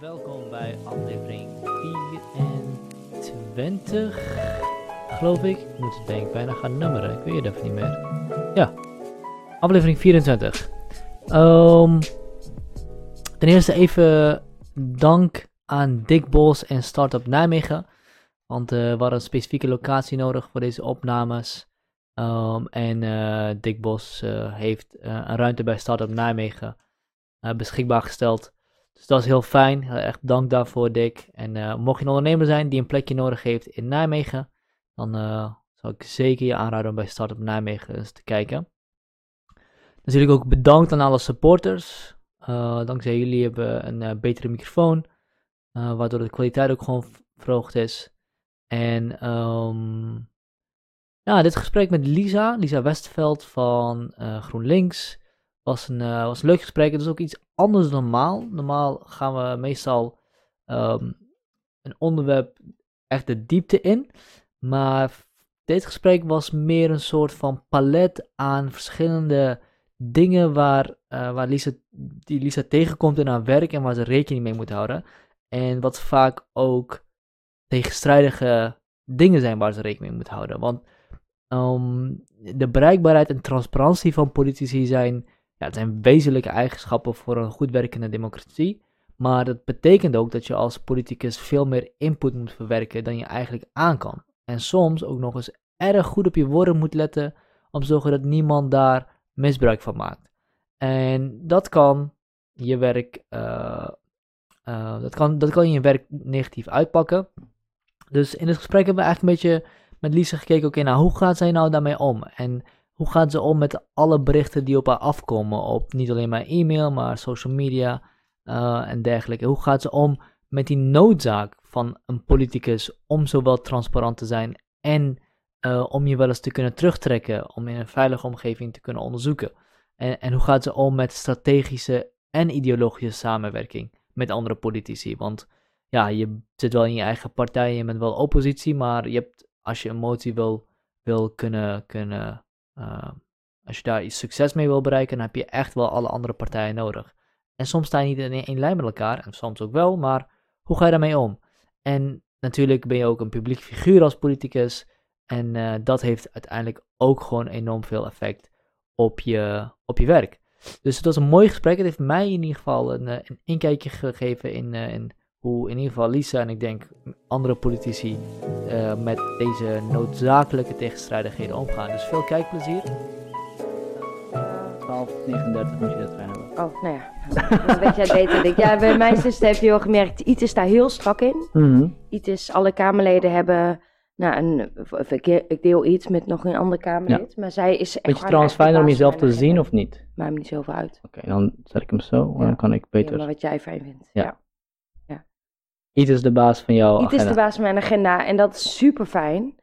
Welkom bij aflevering 24, geloof ik. Ik moet het denk ik bijna gaan nummeren, ik weet het even niet meer. Ja, aflevering 24. Ehm, ten eerste even dank aan Dick Bos en Startup Nijmegen. Want eh, we hadden een specifieke locatie nodig voor deze opnames. Ehm, en eh, Dick Bos eh, heeft een ruimte bij Startup Nijmegen beschikbaar gesteld. Dus dat is heel fijn. Echt dank daarvoor, Dick. En mocht je een ondernemer zijn die een plekje nodig heeft in Nijmegen, dan zou ik zeker je aanraden om bij Startup Nijmegen eens te kijken. Natuurlijk ook bedankt aan alle supporters. dankzij jullie hebben we een betere microfoon, waardoor de kwaliteit ook gewoon verhoogd is. En um, dit gesprek met Lisa, Lisa Westveld van uh, GroenLinks, was een, uh, was een leuk gesprek. Het is ook iets anders dan normaal. Normaal gaan we meestal um, een onderwerp echt de diepte in. Maar dit gesprek was meer een soort van palet aan verschillende dingen waar, uh, waar Lisa, die Lisa tegenkomt in haar werk en waar ze rekening mee moet houden. En wat vaak ook tegenstrijdige dingen zijn waar ze rekening mee moet houden. Want um, de bereikbaarheid en transparantie van politici zijn, ja, het zijn wezenlijke eigenschappen voor een goed werkende democratie. Maar dat betekent ook dat je als politicus veel meer input moet verwerken dan je eigenlijk aan kan. En soms ook nog eens erg goed op je woorden moet letten om te zorgen dat niemand daar misbruik van maakt. En dat kan je werk, uh, dat, kan, dat kan je werk negatief uitpakken. Dus in het gesprek hebben we eigenlijk een beetje met Lisa gekeken, oké, nou hoe gaat zij nou daarmee om? En hoe gaat ze om met alle berichten die op haar afkomen, op niet alleen maar e-mail, maar social media uh, en dergelijke. Hoe gaat ze om met die noodzaak van een politicus om zowel transparant te zijn en uh, om je wel eens te kunnen terugtrekken, om in een veilige omgeving te kunnen onderzoeken? En, en hoe gaat ze om met strategische en ideologische samenwerking met andere politici? Want ja, je zit wel in je eigen partij, je bent wel oppositie, maar je hebt, als je een motie wil, wil kunnen, kunnen uh, als je daar succes mee wil bereiken, dan heb je echt wel alle andere partijen nodig. En soms sta je niet in één lijn met elkaar, en soms ook wel, maar hoe ga je daarmee om? En natuurlijk ben je ook een publiek figuur als politicus, en uh, dat heeft uiteindelijk ook gewoon enorm veel effect op je, op je werk. Dus het was een mooi gesprek. Het heeft mij in ieder geval een, eh, een inkijkje gegeven in, uh, in hoe in ieder geval Lisa en ik denk andere politici uh, met deze noodzakelijke tegenstrijdigheden omgaan. Dus veel kijkplezier. 1239 moet je dat gaan hebben. Oh, nou ja. Dat weet jij beter. Denk. Ja, bij mijn zuster heb je wel gemerkt, IT is daar heel strak in. Mm -hmm. is, alle Kamerleden hebben, nou, een, ik deel iets met nog een ander Kamerlid, ja. maar zij is echt... Vind je trouwens fijner om jezelf te zien of niet? Maakt me niet zoveel uit. Oké, okay, dan zet ik hem zo, ja. dan kan ik beter... Ja, maar wat jij fijn vindt. ja. Iets is de baas van jouw Iets is de baas van mijn agenda en dat is super fijn.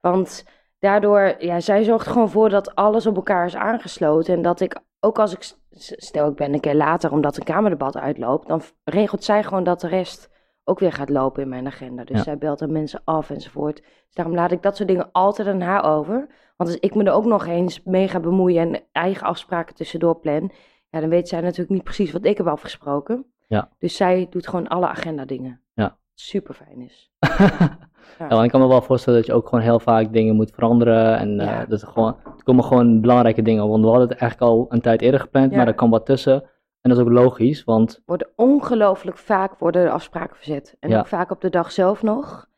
Want daardoor, ja, zij zorgt gewoon voor dat alles op elkaar is aangesloten. En dat ik, ook als ik, stel ik ben een keer later omdat een kamerdebat uitloopt, dan regelt zij gewoon dat de rest ook weer gaat lopen in mijn agenda. Dus zij belt er mensen af enzovoort. Dus daarom laat ik dat soort dingen altijd aan haar over. Want als ik me er ook nog eens mee ga bemoeien en eigen afspraken tussendoor plan, ja, dan weet zij natuurlijk niet precies wat ik heb afgesproken. Ja. Dus zij doet gewoon alle agenda dingen. Super fijn is. ja. ja ik kan me wel voorstellen dat je ook gewoon heel vaak dingen moet veranderen. En uh, dat er, gewoon, er komen gewoon belangrijke dingen op. Want we hadden het eigenlijk al een tijd eerder gepland, maar er kan wat tussen. En dat is ook logisch, want... Worden ongelooflijk vaak worden de afspraken verzet. En ook vaak op de dag zelf nog.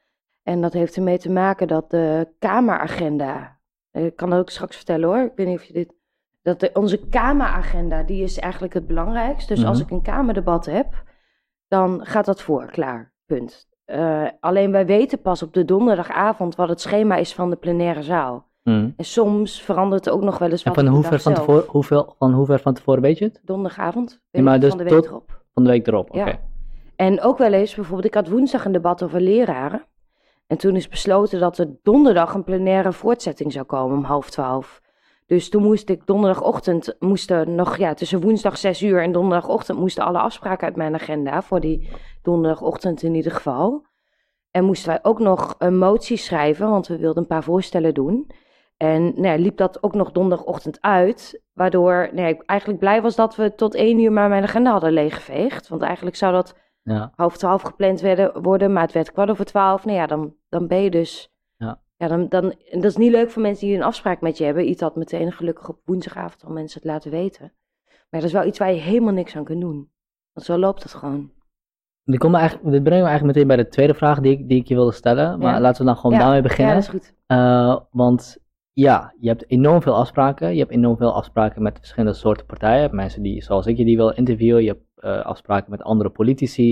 En dat heeft ermee te maken dat de Kameragenda... Ik kan dat ook straks vertellen hoor, ik weet niet of je dit... Dat de, onze Kameragenda, die is eigenlijk het belangrijkste. Dus als mhm. ik een Kamerdebat heb, dan gaat dat voor, klaar, punt. Uh, alleen wij weten pas op de donderdagavond wat het schema is van de plenaire zaal. Mm. En soms verandert het ook nog wel eens wat en van hoe ver van, tevoren, hoeveel, van hoe ver van tevoren weet je het? Donderdagavond, ja, maar dus van de week tot, erop. Van de week erop, oké. Ja. En ook wel eens, bijvoorbeeld, ik had woensdag een debat over leraren. En toen is besloten dat er donderdag een plenaire voortzetting zou komen om half twaalf. Dus toen moest ik donderdagochtend, moesten nog, ja, tussen woensdag 6 uur en donderdagochtend moesten alle afspraken uit mijn agenda, voor die donderdagochtend in ieder geval. En moesten wij ook nog een motie schrijven, want we wilden een paar voorstellen doen. En nou ja, liep dat ook nog donderdagochtend uit, waardoor nou ja, ik eigenlijk blij was dat we tot één uur maar mijn agenda hadden leeggeveegd. Want eigenlijk zou dat Ja. half twaalf gepland werden, worden, maar het werd kwart over twaalf. Nou ja, dan, dan ben je dus... Ja. Ja, dan, dan, en dat is niet leuk voor mensen die een afspraak met je hebben. Iets had meteen gelukkig op woensdagavond al mensen het laten weten. Maar dat is wel iets waar je helemaal niks aan kunt doen. Want zo loopt het gewoon. Dit, komt eigenlijk, dit brengt me eigenlijk meteen bij de tweede vraag die ik, die ik je wilde stellen. Maar Ja. laten we dan gewoon Ja. daarmee Ja, beginnen. dat is goed. Eh, want ja, je hebt enorm veel afspraken. Je hebt enorm veel afspraken met verschillende soorten partijen. Je hebt mensen die, zoals ik je, die willen interviewen. Je hebt eh, afspraken met andere politici.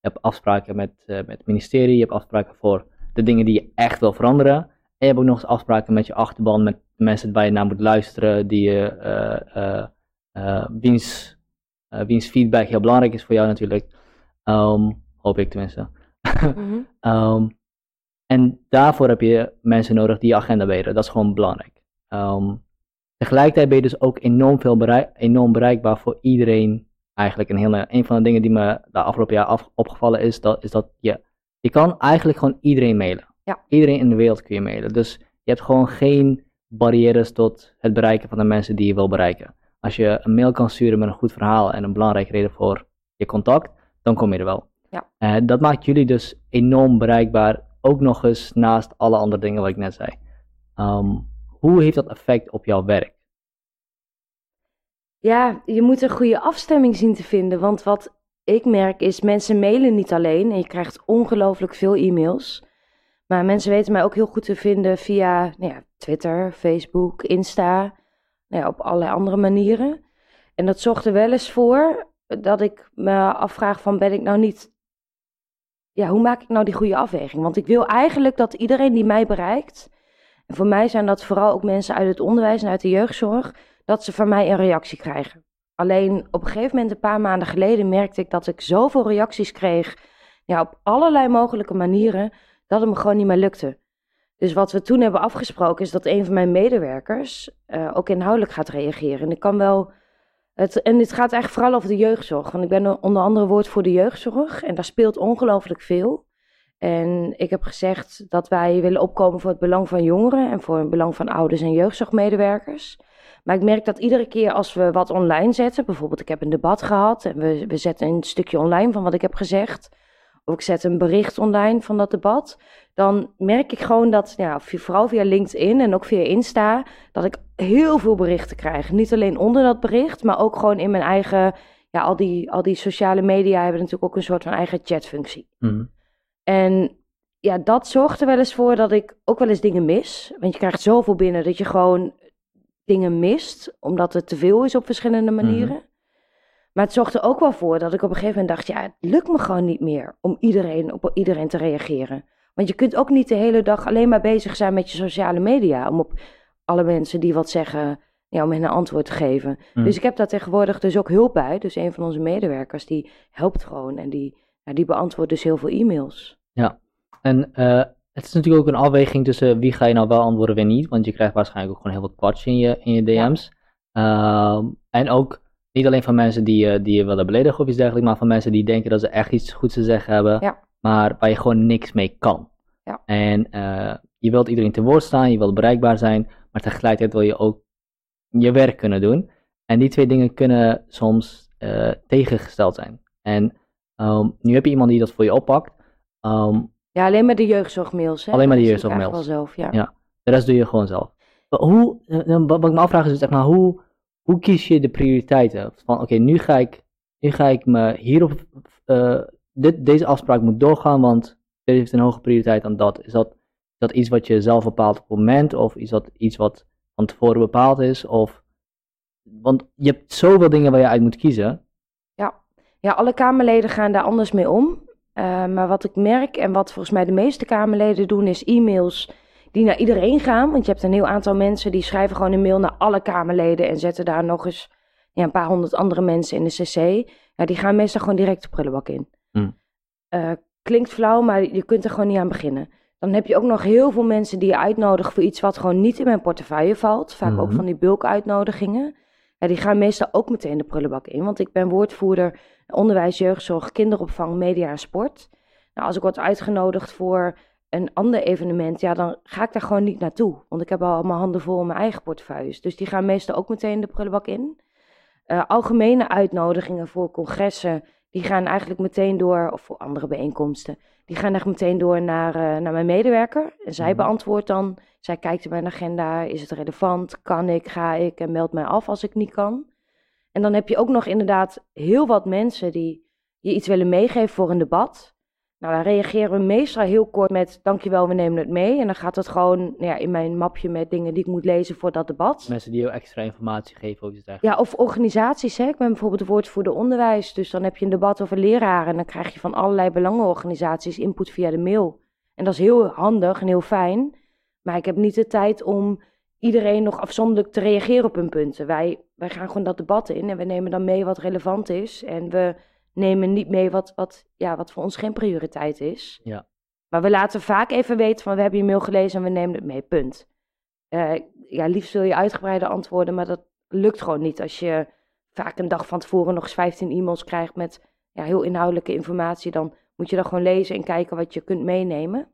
Je hebt afspraken met, eh, met het ministerie. Je hebt afspraken voor de dingen die je echt wil veranderen. En je hebt ook nog eens afspraken met je achterban, met mensen waar je naar moet luisteren, die je, eh, eh, eh, wiens, wiens feedback heel belangrijk is voor jou natuurlijk. Ehm, hoop ik tenminste. Mhm. Ehm, en daarvoor heb je mensen nodig die je agenda weten. Dat is gewoon belangrijk. Ehm, tegelijkertijd ben je dus ook enorm, veel bereik, enorm bereikbaar voor iedereen. Eigenlijk een, hele, een van de dingen die me de afgelopen jaar af, opgevallen is, dat, is dat je, je kan eigenlijk gewoon iedereen mailen. Ja. Iedereen in de wereld kun je mailen. Dus je hebt gewoon geen barrières tot het bereiken van de mensen die je wil bereiken. Als je een mail kan sturen met een goed verhaal en een belangrijke reden voor je contact, dan kom je er wel. Ja. Eh, dat maakt jullie dus enorm bereikbaar, ook nog eens naast alle andere dingen wat ik net zei. Ehm, hoe heeft dat effect op jouw werk? Ja, je moet een goede afstemming zien te vinden. Want wat ik merk is, mensen mailen niet alleen. En je krijgt ongelooflijk veel e-mails. Maar mensen weten mij ook heel goed te vinden via nou ja, Twitter, Facebook, Insta. Nou ja, op allerlei andere manieren. En dat zorgt er wel eens voor dat ik me afvraag van, ben ik nou niet... Ja, hoe maak ik nou die goede afweging? Want ik wil eigenlijk dat iedereen die mij bereikt... En voor mij zijn dat vooral ook mensen uit het onderwijs en uit de jeugdzorg dat ze van mij een reactie krijgen. Alleen op een gegeven moment, een paar maanden geleden, merkte ik dat ik zoveel reacties kreeg, ja, op allerlei mogelijke manieren, dat het me gewoon niet meer lukte. Dus wat we toen hebben afgesproken is dat een van mijn medewerkers eh, ook inhoudelijk gaat reageren. En ik kan wel. Het, en dit gaat eigenlijk vooral over de jeugdzorg. Want ik ben onder andere woord voor de jeugdzorg. En daar speelt ongelooflijk veel. En ik heb gezegd dat wij willen opkomen voor het belang van jongeren en voor het belang van ouders en jeugdzorgmedewerkers. Maar ik merk dat iedere keer als we wat online zetten, bijvoorbeeld ik heb een debat gehad en we, we zetten een stukje online van wat ik heb gezegd, of ik zet een bericht online van dat debat, dan merk ik gewoon dat, ja, vooral via LinkedIn en ook via Insta, dat ik heel veel berichten krijg. Niet alleen onder dat bericht, maar ook gewoon in mijn eigen, ja, al die, al die sociale media hebben natuurlijk ook een soort van eigen chatfunctie. Mhm. En ja, dat zorgt er wel eens voor dat ik ook wel eens dingen mis. Want je krijgt zoveel binnen dat je gewoon dingen mist, omdat het te veel is op verschillende manieren. Maar het zorgt er ook wel voor dat ik op een gegeven moment dacht, ja, het lukt me gewoon niet meer om iedereen, op iedereen te reageren. Want je kunt ook niet de hele dag alleen maar bezig zijn met je sociale media, om op alle mensen die wat zeggen, ja, om hen een antwoord te geven. Mhm. Dus ik heb daar tegenwoordig dus ook hulp bij. Dus een van onze medewerkers, die helpt gewoon en die, ja, die beantwoordt dus heel veel e-mails. En eh, het is natuurlijk ook een afweging tussen wie ga je nou wel antwoorden, wie niet. Want je krijgt waarschijnlijk ook gewoon heel wat kwats in je, in je DM's. Ehm, en ook niet alleen van mensen die, je- die je willen beledigen of iets dergelijks, maar van mensen die denken dat ze echt iets goeds te zeggen hebben, Ja. maar waar je gewoon niks mee kan. Ja. En eh, je wilt iedereen te woord staan, je wilt bereikbaar zijn, maar tegelijkertijd wil je ook je werk kunnen doen. En die twee dingen kunnen soms eh, tegengesteld zijn. En ehm, nu heb je iemand die dat voor je oppakt. Ehm, Ja, alleen maar de jeugdzorgmails. Hè? Alleen maar de jeugdzorgmails. wel zelf, ja. Ja. De rest doe je gewoon zelf. Maar Hoe, eh, eh, wat ik me afvraag is, zeg maar, hoe, hoe kies je de prioriteiten? Van oké, nu ga ik, nu ga ik me hierop, eh, dit, deze afspraak moet doorgaan, want dit heeft een hoge prioriteit dan dat. Is dat, is dat iets wat je zelf bepaalt op het moment, of is dat iets wat van tevoren bepaald is? Of, want je hebt zoveel dingen waar je uit moet kiezen. Ja, alle Kamerleden gaan daar anders mee om. Eh, maar wat ik merk en wat volgens mij de meeste Kamerleden doen, is e-mails die naar iedereen gaan. Want je hebt een heel aantal mensen die schrijven gewoon een mail naar alle Kamerleden en zetten daar nog eens ja, een paar honderd andere mensen in de cc. Ja, die gaan meestal gewoon direct de prullenbak in. Hmm. Eh, klinkt flauw, maar je kunt er gewoon niet aan beginnen. Dan heb je ook nog heel veel mensen die je uitnodigen voor iets wat gewoon niet in mijn portefeuille valt. Vaak ook Mhm. van die bulkuitnodigingen. Ja, die gaan meestal ook meteen de prullenbak in. Want ik ben woordvoerder onderwijs, jeugdzorg, kinderopvang, media en sport. Nou, als ik word uitgenodigd voor een ander evenement, ja, dan ga ik daar gewoon niet naartoe. Want ik heb al mijn handen vol in mijn eigen portefeuilles. Dus die gaan meestal ook meteen de prullenbak in. Eh, algemene uitnodigingen voor congressen, die gaan eigenlijk meteen door, of voor andere bijeenkomsten, die gaan echt meteen door naar, eh, naar mijn medewerker. En zij Mhm. beantwoordt dan, zij kijkt in mijn agenda, is het relevant, kan ik, ga ik en meldt mij af als ik niet kan. En dan heb je ook nog inderdaad heel wat mensen die je iets willen meegeven voor een debat. Nou, dan reageren we meestal heel kort met dankjewel, we nemen het mee. En dan gaat het gewoon nou ja, in mijn mapje met dingen die ik moet lezen voor dat debat. Mensen die jou extra informatie geven over iets dergelijks. Ja, of organisaties. Hè. Ik ben bijvoorbeeld woordvoerder onderwijs. Dus dan heb je een debat over leraren. En dan krijg je van allerlei belangenorganisaties input via de mail. En dat is heel handig en heel fijn. Maar ik heb niet de tijd om iedereen nog afzonderlijk te reageren op hun punten. Wij, wij gaan gewoon dat debat in en we nemen dan mee wat relevant is. En we nemen niet mee wat, wat, ja, wat voor ons geen prioriteit is. Ja. Maar we laten vaak even weten van we hebben je mail gelezen en we nemen het mee, punt. Eh, ja, liefst wil je uitgebreide antwoorden, maar dat lukt gewoon niet als je vaak een dag van tevoren nog eens 15 e-mails krijgt met ja, heel inhoudelijke informatie. Dan moet je dat gewoon lezen en kijken wat je kunt meenemen.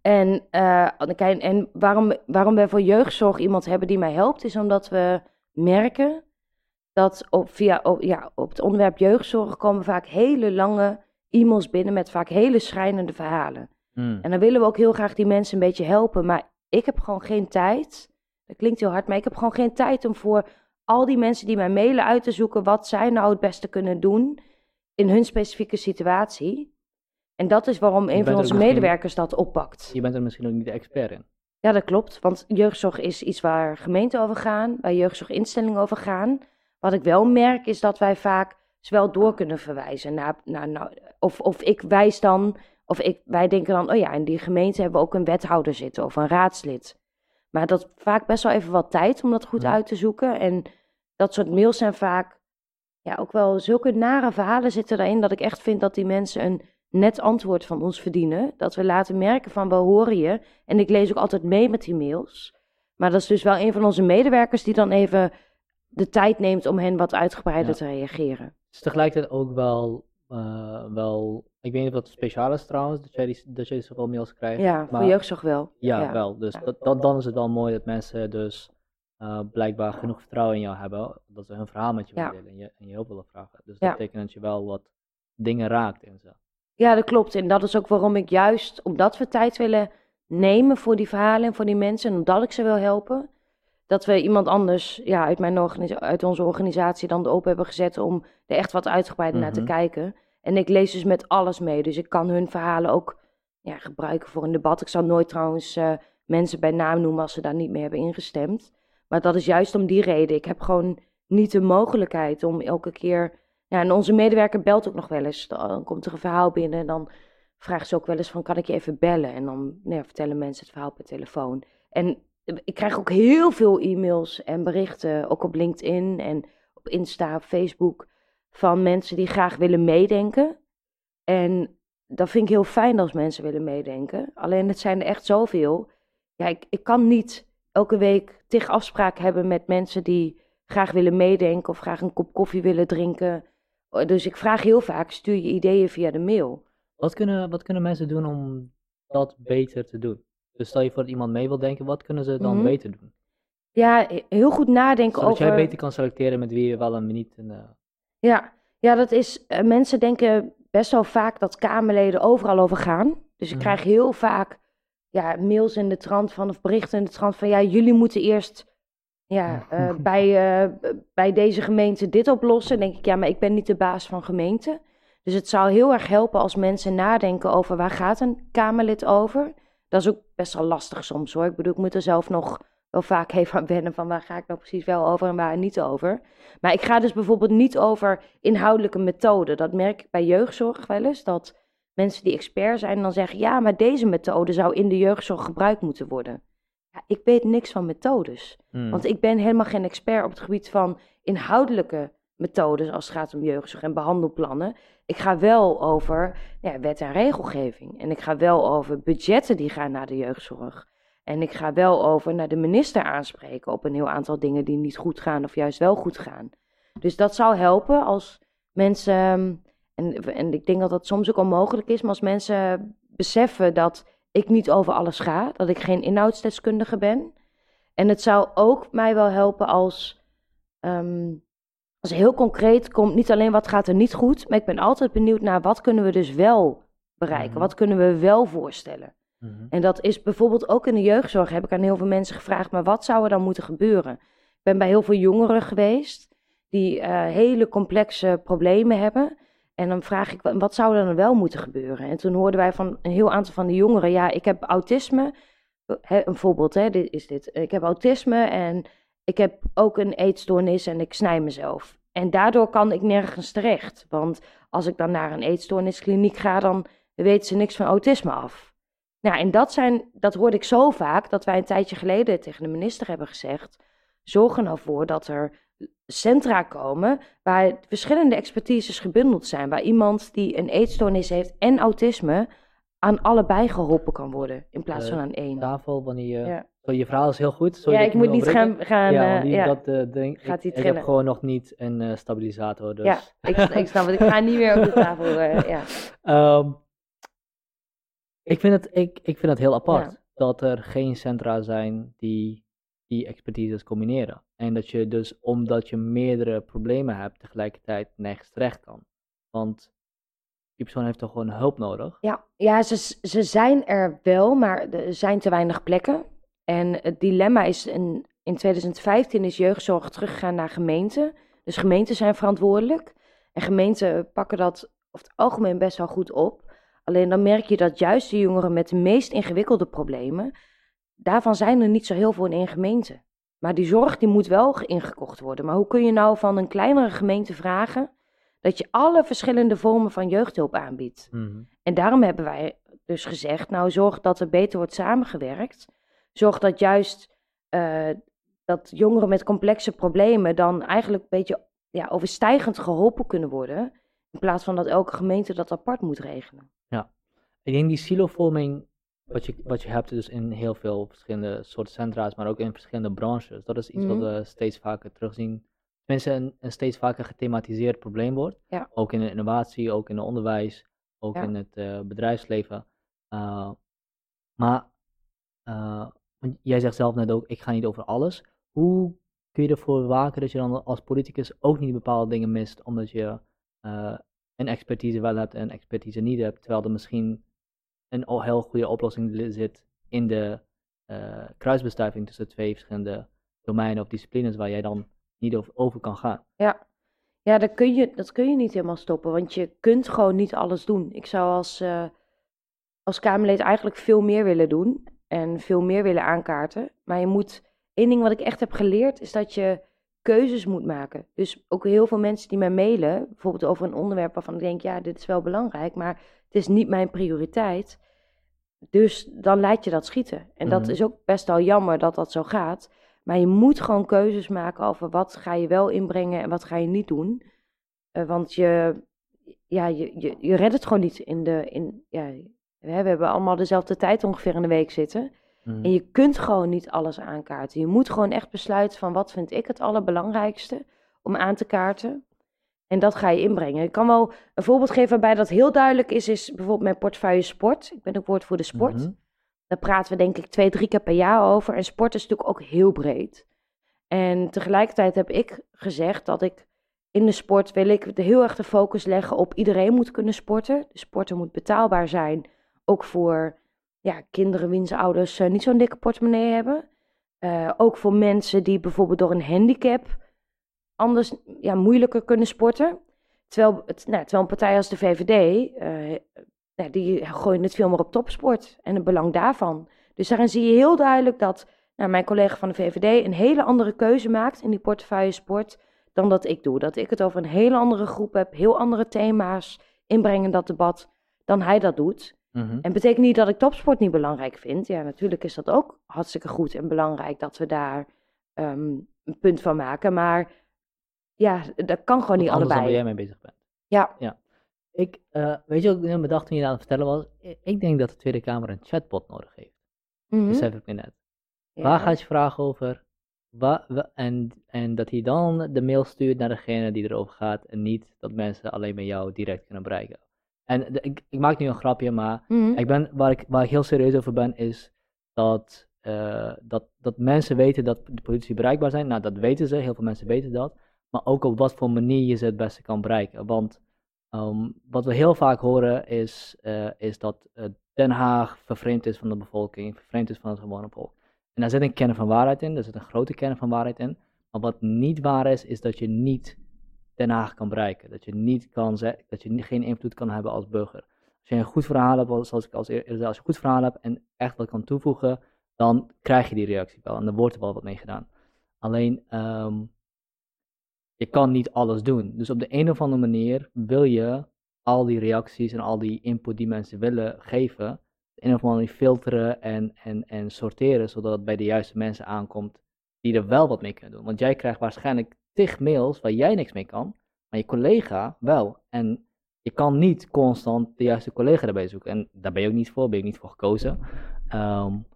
En, eh, en waarom, waarom wij voor jeugdzorg iemand hebben die mij helpt, is omdat we merken dat op, via, op, ja, op het onderwerp jeugdzorg komen vaak hele lange e-mails binnen met vaak hele schrijnende verhalen. Hmm. En dan willen we ook heel graag die mensen een beetje helpen. Maar ik heb gewoon geen tijd. Dat klinkt heel hard, maar ik heb gewoon geen tijd om voor al die mensen die mij mailen uit te zoeken wat zij nou het beste kunnen doen in hun specifieke situatie. En dat is waarom een van onze medewerkers dat oppakt. Je bent er misschien ook niet de expert in. Ja, dat klopt. Want jeugdzorg is iets waar gemeenten over gaan, waar jeugdzorginstellingen over gaan. Wat ik wel merk is dat wij vaak ze wel door kunnen verwijzen naar, naar, of, of ik wijs dan, of ik, wij denken dan, oh ja, in die gemeente hebben we ook een wethouder zitten of een raadslid. Maar dat vaak best wel even wat tijd om dat goed Ja. uit te zoeken. En dat soort mails zijn vaak, ja, ook wel zulke nare verhalen zitten daarin, dat ik echt vind dat die mensen een net antwoord van ons verdienen. Dat we laten merken van, we horen je. En ik lees ook altijd mee met die mails. Maar dat is dus wel een van onze medewerkers die dan even de tijd neemt om hen wat uitgebreider Ja. te reageren. Het is tegelijkertijd ook wel, eh, wel, ik weet niet of dat speciaal is trouwens, dat jij, die, dat jij zoveel mails krijgt. Ja, voor jeugdzorg wel. Ja, Ja. wel. Dus Ja. dat, dat, dan is het wel mooi dat mensen dus eh, blijkbaar genoeg vertrouwen in jou hebben, dat ze hun verhaal met je willen delen en je, en je hulp willen vragen. Dus dat betekent dat je wel wat dingen raakt en zo. Ja, dat klopt. En dat is ook waarom ik juist, omdat we tijd willen nemen voor die verhalen en voor die mensen, en omdat ik ze wil helpen, dat we iemand anders ja, uit, mijn uit onze organisatie dan open hebben gezet om er echt wat uitgebreider naar te Mhm. kijken. En ik lees dus met alles mee, dus ik kan hun verhalen ook ja, gebruiken voor een debat. Ik zal nooit trouwens eh, mensen bij naam noemen als ze daar niet mee hebben ingestemd. Maar dat is juist om die reden. Ik heb gewoon niet de mogelijkheid om elke keer. Ja, en onze medewerker belt ook nog wel eens. Dan komt er een verhaal binnen en dan vraagt ze ook wel eens van, kan ik je even bellen? En dan nou vertellen mensen het verhaal per telefoon. En ik krijg ook heel veel e-mails en berichten, ook op LinkedIn en op Insta, op Facebook, van mensen die graag willen meedenken. En dat vind ik heel fijn als mensen willen meedenken. Alleen het zijn er echt zoveel. Ja, ik, ik kan niet elke week tig afspraken hebben met mensen die graag willen meedenken of graag een kop koffie willen drinken. Dus ik vraag heel vaak, stuur je ideeën via de mail. Wat kunnen, wat kunnen mensen doen om dat beter te doen? Dus stel je voor dat iemand mee wil denken, wat kunnen ze dan Mhm. beter doen? Ja, heel goed nadenken Zodat over... jij beter kan selecteren met wie je wel en niet. En, eh, Ja, ja dat is. eh, mensen denken best wel vaak dat Kamerleden overal over gaan. Dus ik Mhm. krijg heel vaak ja, mails in de trant van, of berichten in de trant van: ja, jullie moeten eerst ja, eh, bij, eh, bij deze gemeente dit oplossen. Dan denk ik, ja, maar ik ben niet de baas van gemeente. Dus het zou heel erg helpen als mensen nadenken over waar gaat een Kamerlid over. Dat is ook best wel lastig soms hoor. Ik bedoel, ik moet er zelf nog wel vaak even aan wennen van waar ga ik nou precies wel over en waar niet over. Maar ik ga dus bijvoorbeeld niet over inhoudelijke methoden. Dat merk ik bij jeugdzorg wel eens. Dat mensen die expert zijn dan zeggen: ja, maar deze methode zou in de jeugdzorg gebruikt moeten worden. Ik weet niks van methodes. hmm. Want ik ben helemaal geen expert op het gebied van inhoudelijke methodes als het gaat om jeugdzorg en behandelplannen. Ik ga wel over ja, wet en regelgeving. En ik ga wel over budgetten die gaan naar de jeugdzorg. En ik ga wel over naar de minister aanspreken op een heel aantal dingen die niet goed gaan of juist wel goed gaan. Dus dat zou helpen als mensen, ehm, en, en ik denk dat dat soms ook onmogelijk is, maar als mensen beseffen dat ik niet over alles ga, dat ik geen inhoudsdeskundige ben. En het zou ook mij wel helpen als, ehm, als heel concreet komt, niet alleen wat gaat er niet goed, maar ik ben altijd benieuwd naar wat kunnen we dus wel bereiken? Mhm. Wat kunnen we wel voorstellen? Mhm. En dat is bijvoorbeeld ook in de jeugdzorg, heb ik aan heel veel mensen gevraagd, maar wat zou er dan moeten gebeuren? Ik ben bij heel veel jongeren geweest die eh, hele complexe problemen hebben. En dan vraag ik, wa- wat zou er dan wel moeten gebeuren? En toen hoorden wij van een heel aantal van de jongeren, ja, ik heb autisme. Een voorbeeld hè, dit is dit. Ik heb autisme en ik heb ook een eetstoornis en ik snij mezelf. En daardoor kan ik nergens terecht. Want als ik dan naar een eetstoorniskliniek ga, dan weten ze niks van autisme af. Nou, en dat, zijn, dat hoorde ik zo vaak dat wij een tijdje geleden tegen de minister hebben gezegd: zorg er nou voor dat er centra komen waar verschillende expertises gebundeld zijn. Waar iemand die een eetstoornis heeft en autisme aan allebei geholpen kan worden in plaats Eh, van aan één. Tafel, wanneer je... Ja. Zo, je verhaal is heel goed. Sorry Ja, ik moet niet gaan. gaan ja, eh, die, ja. dat eh, Gaat ik, heb gewoon nog niet een eh, stabilisator. Dus. ja, ik, ik snap het. Ik ga niet meer op de tafel. eh, ja. Ehm, ik, vind het, ik, ik vind het heel apart Ja. dat er geen centra zijn die die expertises combineren. En dat je dus, omdat je meerdere problemen hebt, tegelijkertijd nergens terecht kan. Want die persoon heeft toch gewoon hulp nodig. Ja, ja ze, ze zijn er wel, maar er zijn te weinig plekken. En het dilemma is, in, in 2015 is jeugdzorg teruggegaan naar gemeenten. Dus gemeenten zijn verantwoordelijk. En gemeenten pakken dat over het algemeen best wel goed op. Alleen dan merk je dat juist de jongeren met de meest ingewikkelde problemen, daarvan zijn er niet zo heel veel in één gemeente. Maar die zorg die moet wel ingekocht worden. Maar hoe kun je nou van een kleinere gemeente vragen dat je alle verschillende vormen van jeugdhulp aanbiedt? En daarom hebben wij dus gezegd, nou zorg dat er beter wordt samengewerkt. Zorg dat juist eh, dat jongeren met complexe problemen dan eigenlijk een beetje ja, overstijgend geholpen kunnen worden. In plaats van dat elke gemeente dat apart moet regelen. Ik denk die silovorming, wat je, wat je hebt dus in heel veel verschillende soorten centra's, maar ook in verschillende branches, dat is iets Mhm. wat we steeds vaker terugzien. Tenminste, een, een steeds vaker gethematiseerd probleem wordt. Ja. Ook in de innovatie, ook in het onderwijs, ook Ja. in het eh, bedrijfsleven. Uh, maar uh, want jij zegt zelf net ook, ik ga niet over alles. Hoe kun je ervoor waken dat je dan als politicus ook niet bepaalde dingen mist, omdat je een expertise wel hebt en expertise niet hebt, terwijl er misschien een heel goede oplossing zit in de uh, kruisbestuiving tussen twee verschillende domeinen of disciplines waar jij dan niet over, over kan gaan. Ja, ja dat, kun je, dat kun je niet helemaal stoppen, want je kunt gewoon niet alles doen. Ik zou als, uh, als Kamerlid eigenlijk veel meer willen doen en veel meer willen aankaarten. Maar je moet, één ding wat ik echt heb geleerd, is dat je keuzes moet maken. Dus ook heel veel mensen die mij mailen, bijvoorbeeld over een onderwerp waarvan ik denk, ja, dit is wel belangrijk, maar het is niet mijn prioriteit. Dus dan laat je dat schieten. En mm -hmm. dat is ook best wel jammer dat dat zo gaat. Maar je moet gewoon keuzes maken over wat ga je wel inbrengen en wat ga je niet doen. Uh, want je, ja, je, je, je redt het gewoon niet in de. In, ja, we hebben allemaal dezelfde tijd ongeveer in de week zitten. Mm. En je kunt gewoon niet alles aankaarten. Je moet gewoon echt besluiten van wat vind ik het allerbelangrijkste om aan te kaarten. En dat ga je inbrengen. Ik kan wel een voorbeeld geven waarbij dat heel duidelijk is, is bijvoorbeeld mijn portefeuille sport. Ik ben ook woord voor de sport. Mm -hmm. Daar praten we denk ik twee, drie keer per jaar over. En sport is natuurlijk ook heel breed. En tegelijkertijd heb ik gezegd dat ik in de sport wil ik heel erg de focus leggen op iedereen moet kunnen sporten. De sporten moet betaalbaar zijn, ook voor ja, kinderen wiens ouders uh, niet zo'n dikke portemonnee hebben. Uh, ook voor mensen die bijvoorbeeld door een handicap anders ja, moeilijker kunnen sporten. Terwijl, het, nou, terwijl een partij als de VVD, nou, die gooien het veel meer op topsport en het belang daarvan. Dus daarin zie je heel duidelijk dat nou, mijn collega van de VVD een hele andere keuze maakt in die portefeuille sport dan dat ik doe. Dat ik het over een hele andere groep heb, heel andere thema's inbrengen in dat debat dan hij dat doet. Mhm. Mm -hmm. En betekent niet dat ik topsport niet belangrijk vind. Ja, natuurlijk is dat ook hartstikke goed en belangrijk dat we daar um, een punt van maken. Maar ja, dat kan gewoon niet allebei. Waar jij mee bezig bent. Ja. ja. Ik, uh, weet je wat ik bedacht toen je dat aan het vertellen was? Ik denk dat de Tweede Kamer een chatbot nodig heeft. Mm -hmm. Besef ik me net. Ja. Waar gaat je vragen over? Wa, en, en dat hij dan de mail stuurt naar degene die erover gaat. En niet dat mensen alleen met jou direct kunnen bereiken. En de, ik, ik, maak nu een grapje, maar mm -hmm. ik ben, waar, ik, waar ik heel serieus over ben, is dat, uh, dat, dat mensen weten dat de politie bereikbaar zijn. Nou, dat weten ze, heel veel mensen weten dat. maar ook op wat voor manier je ze het beste kan bereiken. Want ehm, wat we heel vaak horen is, eh, is dat eh, Den Haag vervreemd is van de bevolking, vervreemd is van het gewone volk. En daar zit een kern van waarheid in, daar zit een grote kern van waarheid in. Maar wat niet waar is, is dat je niet Den Haag kan bereiken. Dat je, niet kan dat je geen invloed kan hebben als burger. Als je een goed verhaal hebt, zoals ik als eerder zei, als je een goed verhaal hebt en echt wat kan toevoegen, dan krijg je die reactie wel en dan wordt er wel wat mee gedaan. Alleen, ehm, je kan niet alles doen. Dus op de een of andere manier wil je al die reacties en al die input die mensen willen geven, de een of andere manier filteren en, en, en sorteren, zodat het bij de juiste mensen aankomt die er wel wat mee kunnen doen. Want jij krijgt waarschijnlijk tig mails waar jij niks mee kan, maar je collega wel. En je kan niet constant de juiste collega erbij zoeken. En daar ben je ook niet voor, ben je niet voor gekozen. Um,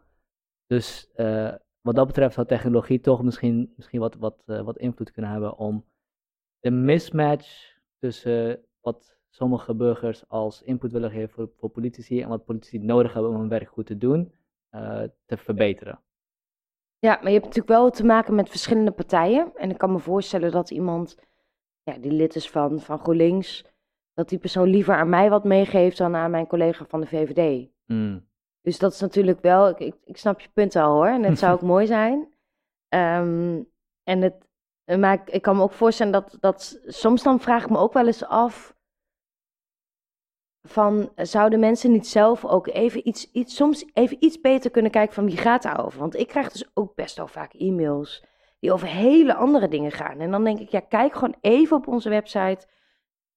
dus uh, wat dat betreft zou technologie toch misschien, misschien wat, wat, uh, wat invloed kunnen hebben om de mismatch tussen wat sommige burgers als input willen geven voor, voor politici en wat politici nodig hebben om hun werk goed te doen, uh, te verbeteren. Ja, maar je hebt natuurlijk wel te maken met verschillende partijen. En ik kan me voorstellen dat iemand ja, die lid is van, van GroenLinks, dat die persoon liever aan mij wat meegeeft dan aan mijn collega van de VVD. Mm. Dus dat is natuurlijk wel, ik, ik, ik snap je punt al hoor. En het zou ook mooi zijn. Um, en het, maar ik, ik, kan me ook voorstellen dat, dat soms dan vraag ik me ook wel eens af van zouden mensen niet zelf ook even iets, iets, soms even iets beter kunnen kijken van wie gaat daarover? Want ik krijg dus ook best wel vaak e-mails die over hele andere dingen gaan. En dan denk ik, ja, kijk gewoon even op onze website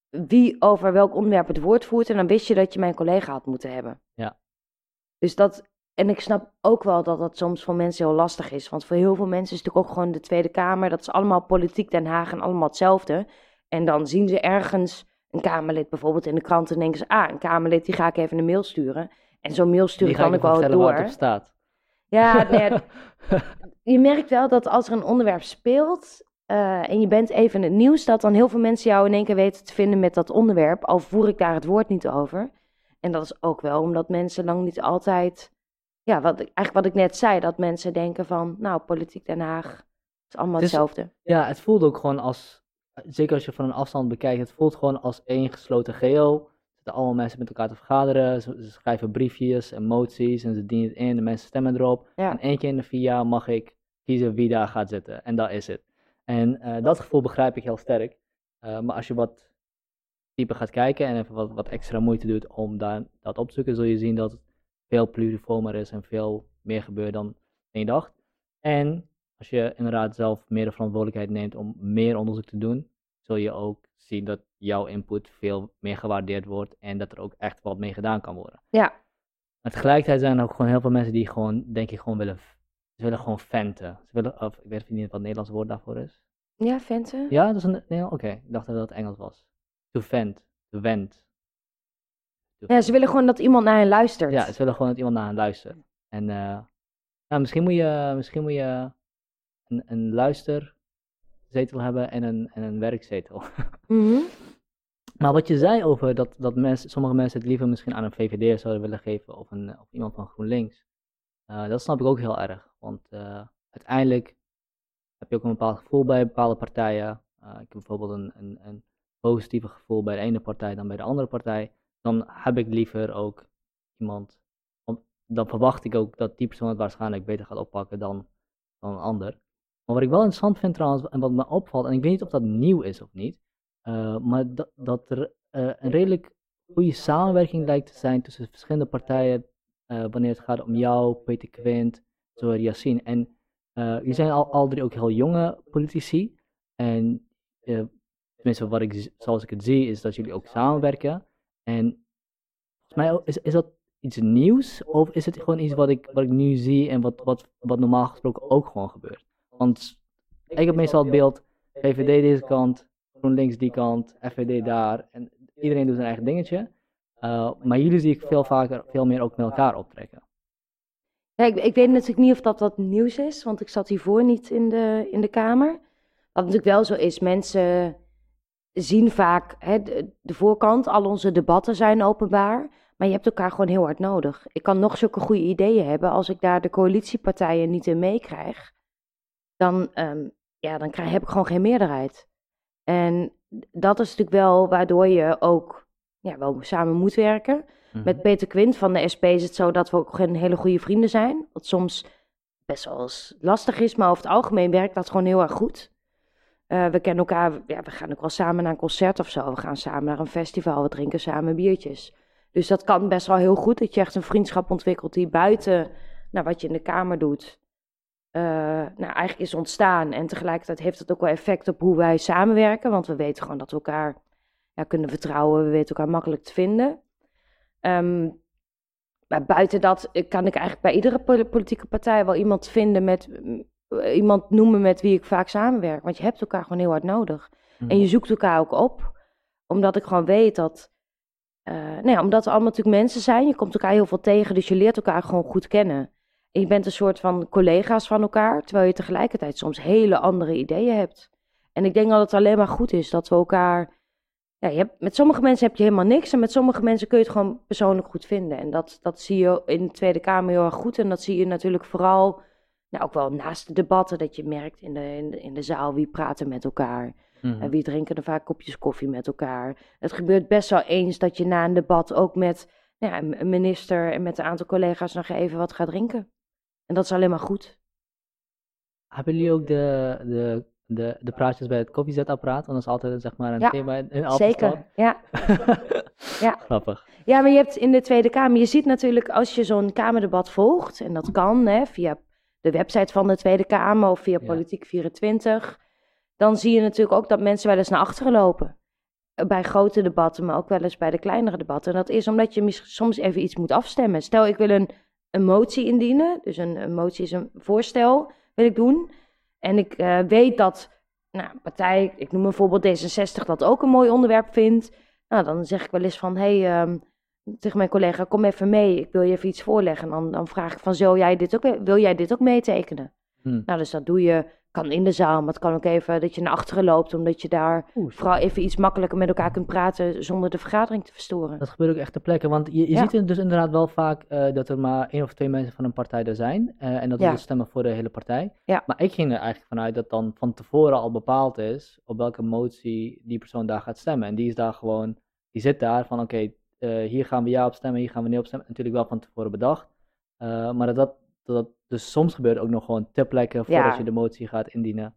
wie over welk onderwerp het woord voert. En dan wist je dat je mijn collega had moeten hebben. Ja. Dus dat, en ik snap ook wel dat dat soms voor mensen heel lastig is. Want voor heel veel mensen is het natuurlijk ook gewoon de Tweede Kamer. Dat is allemaal politiek Den Haag en allemaal hetzelfde. En dan zien ze ergens een Kamerlid bijvoorbeeld in de krant en denken ze... ah, een Kamerlid, die ga ik even een mail sturen. En zo'n mail sturen kan ik wel door. Op staat. Ja, nee, je merkt wel dat als er een onderwerp speelt... Uh, en je bent even in het nieuws... dat dan heel veel mensen jou in één keer weten te vinden met dat onderwerp... al voer ik daar het woord niet over... En dat is ook wel omdat mensen lang niet altijd, ja, wat, eigenlijk wat ik net zei, dat mensen denken van, nou, politiek Den Haag is allemaal hetzelfde. Ja, het voelt ook gewoon als, zeker als je van een afstand bekijkt, het voelt gewoon als één gesloten geheel. Zitten allemaal mensen met elkaar te vergaderen, ze, schrijven briefjes en moties en ze dienen het in, de mensen stemmen erop. En één keer in de vier jaar mag ik kiezen wie daar gaat zitten en dat is het. En uh, dat gevoel begrijp ik heel sterk. Uh, maar als je wat dieper gaat kijken en even wat, wat extra moeite doet om daar, dat op te zoeken, zul je zien dat het veel pluriformer is en veel meer gebeurt dan je dacht. En als je inderdaad zelf meer de verantwoordelijkheid neemt om meer onderzoek te doen, zul je ook zien dat jouw input veel meer gewaardeerd wordt en dat er ook echt wat mee gedaan kan worden. Ja. Maar tegelijkertijd zijn er ook gewoon heel veel mensen die gewoon, denk ik, gewoon willen, ze willen gewoon venten. Ze willen, of, ik weet niet wat het Nederlands woord daarvoor is. Ja, venten. Ja, dat is een, nee, oké, ik dacht dat het Engels was to vent, to vent. Ja, ze willen gewoon dat iemand naar hen luistert. Ja, ze willen gewoon dat iemand naar hen luistert. En uh, nou, misschien moet je, misschien moet je een, een luisterzetel hebben en een, en een werkzetel. Mm Maar wat je zei over dat, dat mensen, sommige mensen het liever misschien aan een VVD zouden willen geven of, een, of iemand van GroenLinks. Uh, dat snap ik ook heel erg. Want uh, uiteindelijk heb je ook een bepaald gevoel bij bepaalde partijen. ik heb bijvoorbeeld een, een, een positieve gevoel bij de ene partij dan bij de andere partij, dan heb ik liever ook iemand. Dan verwacht ik ook dat die persoon het waarschijnlijk beter gaat oppakken dan, dan een ander. Maar wat ik wel interessant vind trouwens, en wat me opvalt, en ik weet niet of dat nieuw is of niet, uh, maar dat, dat er uh, een redelijk goede samenwerking lijkt te zijn tussen verschillende partijen uh, wanneer het gaat om jou, Peter Quint, zoals Yassine. En jullie zijn al, al drie ook heel jonge politici. En tenminste wat ik, zoals ik het zie, is dat jullie ook samenwerken. En volgens mij is, is dat iets nieuws? Of is het gewoon iets wat ik, wat ik nu zie en wat, wat, wat normaal gesproken ook gewoon gebeurt? Want ik heb meestal het beeld, VVD deze kant, GroenLinks die kant, FVD daar. En iedereen doet zijn eigen dingetje. Uh, maar jullie zie ik veel vaker, veel meer ook met elkaar optrekken. Ja, ik, ik weet natuurlijk niet of dat wat nieuws is, want ik zat hiervoor niet in de, in de Kamer. Wat natuurlijk wel zo is, mensen zien vaak hè, de, voorkant, al onze debatten zijn openbaar. Maar je hebt elkaar gewoon heel hard nodig. Ik kan nog zulke goede ideeën hebben. Als ik daar de coalitiepartijen niet in meekrijg, dan, um, ja, dan krijg, heb ik gewoon geen meerderheid. En dat is natuurlijk wel waardoor je ook ja, wel samen moet werken. Mhm. Met Peter Quint van de SP is het zo dat we ook geen hele goede vrienden zijn. Wat soms best wel eens lastig is, maar over het algemeen werkt dat gewoon heel erg goed. Eh, we kennen elkaar, ja, we gaan ook wel samen naar een concert of zo. We gaan samen naar een festival, we drinken samen biertjes. Dus dat kan best wel heel goed, dat je echt een vriendschap ontwikkelt die buiten nou, wat je in de kamer doet, eh, nou, eigenlijk is ontstaan. En tegelijkertijd heeft het ook wel effect op hoe wij samenwerken, want we weten gewoon dat we elkaar ja, kunnen vertrouwen, we weten elkaar makkelijk te vinden. Ehm, maar buiten dat eh, kan ik eigenlijk bij iedere pol- politieke partij wel iemand vinden met eh, iemand noemen met wie ik vaak samenwerk. Want je hebt elkaar gewoon heel hard nodig. Mhm. En je zoekt elkaar ook op. Omdat ik gewoon weet dat. nou ja, omdat er allemaal natuurlijk mensen zijn. Je komt elkaar heel veel tegen. Dus je leert elkaar gewoon goed kennen. Je bent een soort van collega's van elkaar. Terwijl je tegelijkertijd soms hele andere ideeën hebt. En ik denk dat het alleen maar goed is dat we elkaar. Ja, je hebt, met sommige mensen heb je helemaal niks. En met sommige mensen kun je het gewoon persoonlijk goed vinden. En dat, dat zie je in de Tweede Kamer heel erg goed. En dat zie je natuurlijk vooral. Nou, ook wel naast de debatten. Dat je merkt in de, in de, in de zaal wie praten met elkaar. Mhm. En wie drinken er vaak kopjes koffie met elkaar. Het gebeurt best wel eens dat je na een debat ook met nou ja, een minister en met een aantal collega's nog even wat gaat drinken. En dat is alleen maar goed. Hebben jullie ook de, de, de, de praatjes bij het koffiezetapparaat? Want dat is altijd zeg maar een Ja, thema in, in. Zeker, ja. Ja. Grappig. Ja, maar je hebt in de Tweede Kamer, je ziet natuurlijk als je zo'n Kamerdebat volgt, en dat kan hè, via de website van de Tweede Kamer of via Ja. Politiek 24, dan zie je natuurlijk ook dat mensen wel eens naar achteren lopen. Bij grote debatten, maar ook wel eens bij de kleinere debatten. En dat is omdat je soms even iets moet afstemmen. Stel, ik wil een, een motie indienen, dus een, een motie is een voorstel, wil ik doen. En ik eh, weet dat nou, partij, ik noem bijvoorbeeld D66, dat ook een mooi onderwerp vindt. Nou, dan zeg ik wel eens van, hé, hey, ehm, tegen mijn collega, kom even mee, ik wil je even iets voorleggen. En dan, dan vraag ik van, jij dit ook, wil jij dit ook meetekenen? Hm. Nou, dus dat doe je, kan in de zaal, maar het kan ook even dat je naar achteren loopt, omdat je daar Oeh, vooral even iets makkelijker met elkaar kunt praten zonder de vergadering te verstoren. Dat gebeurt ook echt ter plekke. Want je, je Ja. ziet het dus inderdaad wel vaak eh, dat er maar één of twee mensen van een partij er zijn. eh, en dat Ja. ze dus stemmen voor de hele partij. Ja. Maar ik ging er eigenlijk vanuit dat dan van tevoren al bepaald is op welke motie die persoon daar gaat stemmen. En die is daar gewoon, die zit daar van oké, eh, hier gaan we ja op stemmen, hier gaan we nee op stemmen. Natuurlijk wel van tevoren bedacht. Maar dat, dat, dat dus soms gebeurt ook nog gewoon ter plekke voordat Ja. je de motie gaat indienen.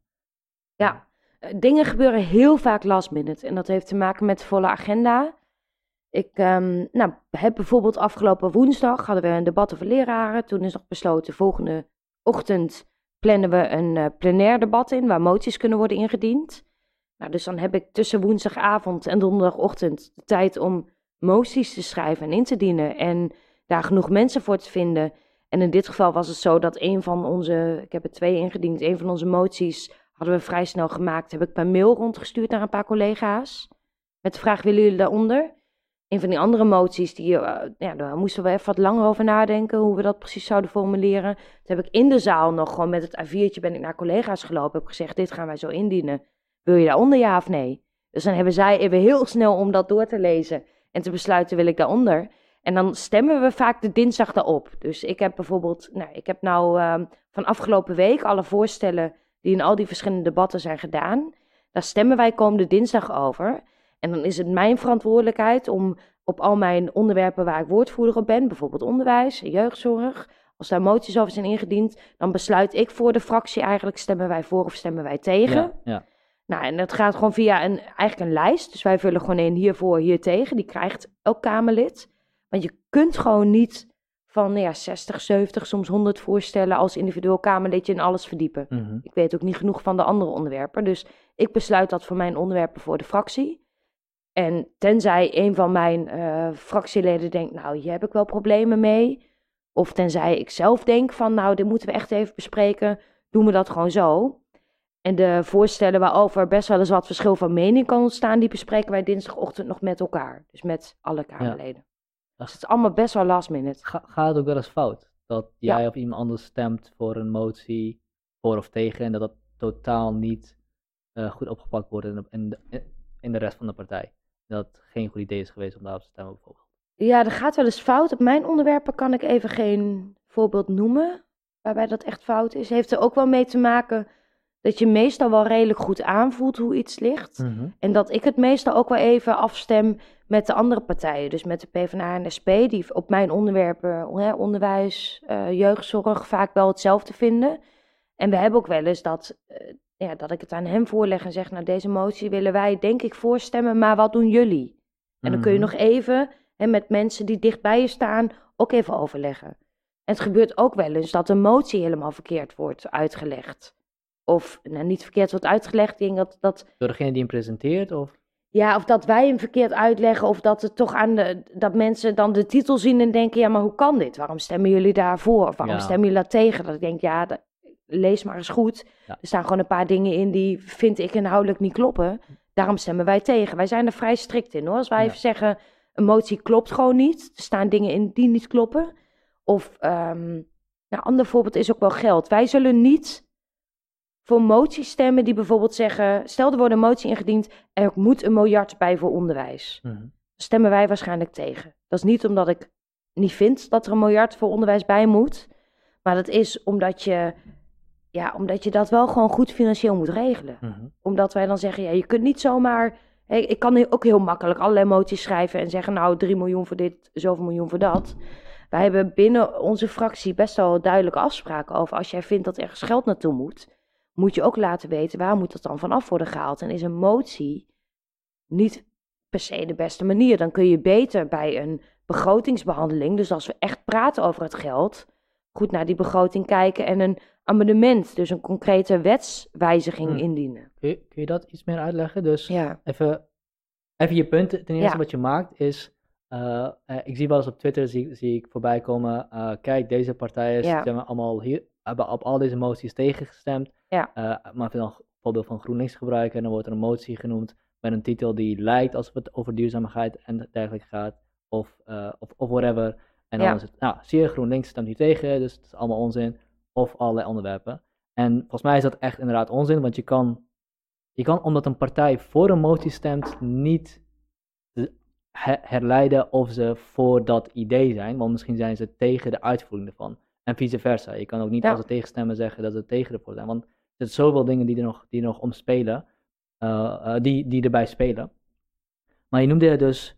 Ja, eh, dingen gebeuren heel vaak last minute. En dat heeft te maken met volle agenda. Ik ehm, nou, heb bijvoorbeeld afgelopen woensdag hadden we een debat over leraren. Toen is nog besloten, volgende ochtend plannen we een eh, plenair debat in, waar moties kunnen worden ingediend. Nou, dus dan heb ik tussen woensdagavond en donderdagochtend de tijd om moties te schrijven en in te dienen. En daar genoeg mensen voor te vinden. En in dit geval was het zo dat een van onze, ik heb er twee ingediend, een van onze moties hadden we vrij snel gemaakt. Heb ik per mail rondgestuurd naar een paar collega's. Met de vraag, willen jullie daaronder? Een van die andere moties, die, eh, ja, daar moesten we even wat langer over nadenken. Hoe we dat precies zouden formuleren. Toen heb ik in de zaal nog gewoon met het A4'tje ben ik naar collega's gelopen. Heb gezegd, dit gaan wij zo indienen. Wil je daaronder ja of nee? Dus dan hebben zij even heel snel om dat door te lezen. En te besluiten, wil ik daaronder? En dan stemmen we vaak de dinsdag daarop. Dus ik heb bijvoorbeeld, nou, ik heb nou ehm, van afgelopen week alle voorstellen die in al die verschillende debatten zijn gedaan. Daar stemmen wij komende dinsdag over. En dan is het mijn verantwoordelijkheid om op al mijn onderwerpen waar ik woordvoerder op ben, bijvoorbeeld onderwijs, jeugdzorg, als daar moties over zijn ingediend, dan besluit ik voor de fractie eigenlijk, stemmen wij voor of stemmen wij tegen. Ja, ja. Nou, en dat gaat gewoon via een, eigenlijk een lijst. Dus wij vullen gewoon een hiervoor, hier tegen. Die krijgt elk Kamerlid. Want je kunt gewoon niet van nou ja, 60, 70, soms 100 voorstellen als individueel Kamerlid in alles verdiepen. Mhm. Ik weet ook niet genoeg van de andere onderwerpen. Dus ik besluit dat voor mijn onderwerpen voor de fractie. En tenzij een van mijn eh, fractieleden denkt, nou, hier heb ik wel problemen mee. Of tenzij ik zelf denk van, nou, dit moeten we echt even bespreken. Doen we dat gewoon zo. En de voorstellen waarover best wel eens wat verschil van mening kan ontstaan, die bespreken wij dinsdagochtend nog met elkaar. Dus met alle Kamerleden. Dus het is allemaal best wel last minute. Ga, gaat het ook wel eens fout? Dat Ja. jij of iemand anders stemt voor een motie, voor of tegen, en dat dat totaal niet eh, goed opgepakt wordt in de, in, de, in de rest van de partij. Dat het geen goed idee is geweest om daarop te stemmen, bijvoorbeeld. Ja, er gaat wel eens fout. Op mijn onderwerpen kan ik even geen voorbeeld noemen waarbij dat echt fout is. Heeft er ook wel mee te maken dat je meestal wel redelijk goed aanvoelt hoe iets ligt. Mhm. En dat ik het meestal ook wel even afstem met de andere partijen. Dus met de PvdA en de SP, die op mijn onderwerpen, hè, onderwijs, eh, jeugdzorg, vaak wel hetzelfde vinden. En we hebben ook wel eens dat, eh, ja, dat ik het aan hem voorleg en zeg, nou deze motie willen wij denk ik voorstemmen, maar wat doen jullie? En dan kun je Mhm. nog even hè, met mensen die dichtbij je staan ook even overleggen. En het gebeurt ook wel eens dat een motie helemaal verkeerd wordt uitgelegd. Of nou, niet verkeerd wordt uitgelegd, ik denk dat, dat Door degene die hem presenteert? Of? ja, of dat wij hem verkeerd uitleggen, of dat het toch aan de, dat mensen dan de titel zien en denken, ja, maar hoe kan dit? Waarom stemmen jullie daarvoor? Of waarom Ja. stemmen jullie daar tegen? Dat ik denk, ja, dat- lees maar eens goed. Ja. Er staan gewoon een paar dingen in die vind ik inhoudelijk niet kloppen. Daarom stemmen wij tegen. Wij zijn er vrij strikt in hoor. Als wij Ja. even zeggen, een motie klopt gewoon niet. Er staan dingen in die niet kloppen. Of, nou, een ander voorbeeld is ook wel geld. Wij zullen niet voor moties stemmen die bijvoorbeeld zeggen... Stel, er wordt een motie ingediend, er moet een miljard bij voor onderwijs. Mhm. Stemmen wij waarschijnlijk tegen. Dat is niet omdat ik niet vind dat er een miljard voor onderwijs bij moet. Maar dat is omdat je, ja, omdat je dat wel gewoon goed financieel moet regelen. Mhm. Omdat wij dan zeggen, ja, je kunt niet zomaar... Ik kan ook heel makkelijk allerlei moties schrijven en zeggen... nou, 3 miljoen voor dit, zoveel miljoen voor dat. Wij hebben binnen onze fractie best wel duidelijke afspraken over... als jij vindt dat ergens geld naartoe moet... moet je ook laten weten waar moet dat dan vanaf worden gehaald. En is een motie niet per se de beste manier. Dan kun je beter bij een begrotingsbehandeling... dus als we echt praten over het geld... goed naar die begroting kijken en een amendement... dus een concrete wetswijziging Hmm. indienen. Kun, je, kun je dat iets meer uitleggen? Dus Ja. even, even je punt. Ten eerste Ja. wat je maakt is... eh, eh, ik zie wel eens op Twitter zie, zie ik voorbij komen... eh, kijk, deze partijen Ja. stemmen allemaal hier, hebben op al deze moties tegengestemd. Ja. Eh, maar veel voorbeeld van GroenLinks gebruiken... en dan wordt er een motie genoemd met een titel die lijkt alsof het over duurzaamheid en dergelijke gaat. Of, eh, of, of whatever. En dan Ja. is het, nou, zie je, GroenLinks stemt hier tegen, dus het is allemaal onzin. Of allerlei onderwerpen. En volgens mij is dat echt inderdaad onzin, want je kan, je kan omdat een partij voor een motie stemt, niet de- he- herleiden of ze voor dat idee zijn, want misschien zijn ze tegen de uitvoering ervan. En vice versa. Je kan ook niet Ja. als ze tegenstemmen zeggen dat ze tegen ervoor zijn, want er zijn zoveel dingen die er nog, die er nog om spelen, eh, eh, die, die erbij spelen. Maar je noemde het dus,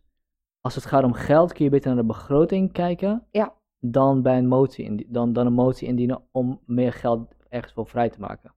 als het gaat om geld, kun je beter naar de begroting kijken Ja. dan, bij een motie dan, dan een motie indienen om meer geld ergens voor vrij te maken.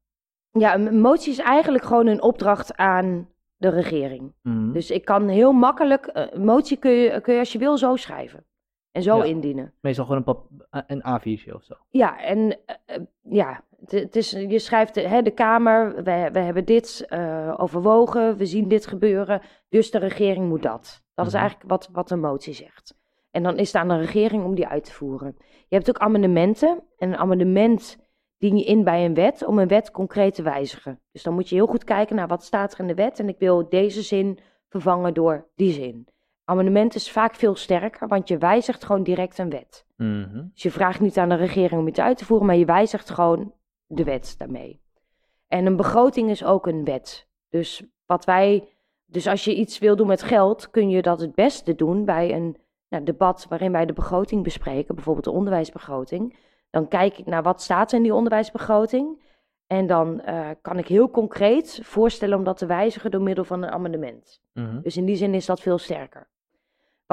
Ja, een motie is eigenlijk gewoon een opdracht aan de regering. Mhm. Dus ik kan heel makkelijk, eh, een motie kun je, kun je als je wil zo schrijven. En zo Ja. indienen. Meestal gewoon een, pap- een A4'tje of zo. Ja, en eh, eh, ja, het, is, je schrijft, hè, de Kamer, we, we hebben dit eh, overwogen, we zien dit gebeuren, dus de regering moet dat. Dat is Mhm. eigenlijk wat, wat een motie zegt. En dan is het aan de regering om die uit te voeren. Je hebt ook amendementen. En een amendement dien je in bij een wet om een wet concreet te wijzigen. Dus dan moet je heel goed kijken naar wat staat er in de wet. En ik wil deze zin vervangen door die zin. Amendement is vaak veel sterker, want je wijzigt gewoon direct een wet. Mhm. Dus je vraagt niet aan de regering om iets uit te voeren, maar je wijzigt gewoon de wet daarmee. En een begroting is ook een wet. Dus wat wij, dus als je iets wil doen met geld, kun je dat het beste doen bij een nou, debat waarin wij de begroting bespreken, bijvoorbeeld de onderwijsbegroting. Dan kijk ik naar wat staat er in die onderwijsbegroting. En dan eh, kan ik heel concreet voorstellen om dat te wijzigen door middel van een amendement. Mhm. Dus in die zin is dat veel sterker.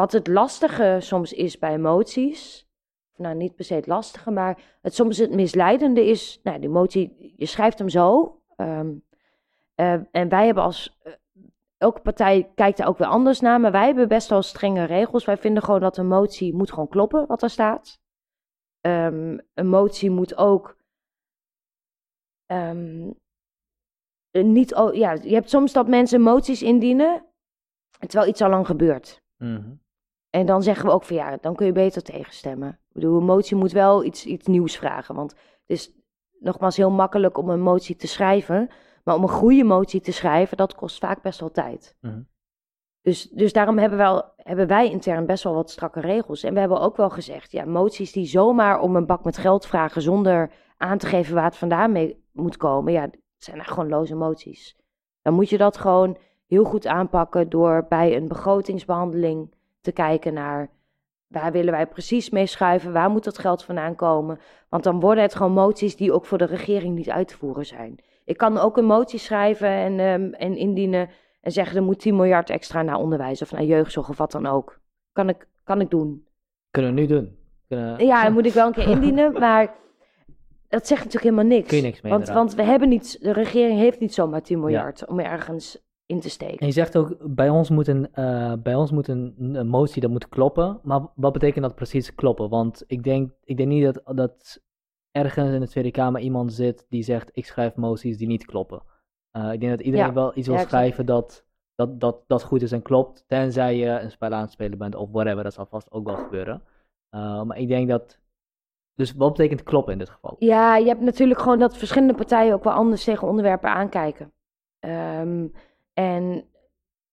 Wat het lastige soms is bij moties, of nou niet per se het lastige, maar het, soms het misleidende is, nou die motie, je schrijft hem zo. ehm, eh, en wij hebben als, eh, elke partij kijkt daar ook weer anders naar, maar wij hebben best wel strenge regels. Wij vinden gewoon dat een motie moet gewoon kloppen wat er staat. Ehm, een motie moet ook ehm, eh, niet, ja, je hebt soms dat mensen moties indienen terwijl iets al lang gebeurt. Mhm. En dan zeggen we ook van ja, dan kun je beter tegenstemmen. Ik bedoel, een motie moet wel iets, iets nieuws vragen. Want het is nogmaals heel makkelijk om een motie te schrijven. Maar om een goede motie te schrijven, dat kost vaak best wel tijd. Mhm. Dus, dus daarom hebben, we wel, hebben wij intern best wel wat strakke regels. En we hebben ook wel gezegd, ja, moties die zomaar om een bak met geld vragen zonder aan te geven waar het vandaan mee moet komen, ja, het zijn echt gewoon loze moties. Dan moet je dat gewoon heel goed aanpakken door bij een begrotingsbehandeling te kijken naar waar willen wij precies mee schuiven, waar moet dat geld vandaan komen. Want dan worden het gewoon moties die ook voor de regering niet uit te voeren zijn. Ik kan ook een motie schrijven en, ehm, en indienen en zeggen er moet 10 miljard extra naar onderwijs of naar jeugdzorg of wat dan ook. Kan ik, kan ik doen. Kunnen we nu doen. Kunnen... Ja, dan moet ik wel een keer indienen, maar dat zegt natuurlijk helemaal niks. Kun je niks mee want, want we hebben niet, de regering heeft niet zomaar 10 miljard om ergens in te En steken. je zegt ook, bij ons moet, een, eh, bij ons moet een, een motie dat moet kloppen. Maar wat betekent dat precies kloppen? Want ik denk, ik denk niet dat, dat ergens in de Tweede Kamer iemand zit die zegt, ik schrijf moties die niet kloppen. Eh, ik denk dat iedereen Ja. wel iets wil Ja, schrijven dat, dat, dat, dat goed is en klopt. Tenzij je een spel aan het spelen bent of whatever, dat zal vast ook wel gebeuren. Eh, maar ik denk dat, dus wat betekent kloppen in dit geval? Ja, je hebt natuurlijk gewoon dat verschillende partijen ook wel anders tegen onderwerpen aankijken. Ehm, en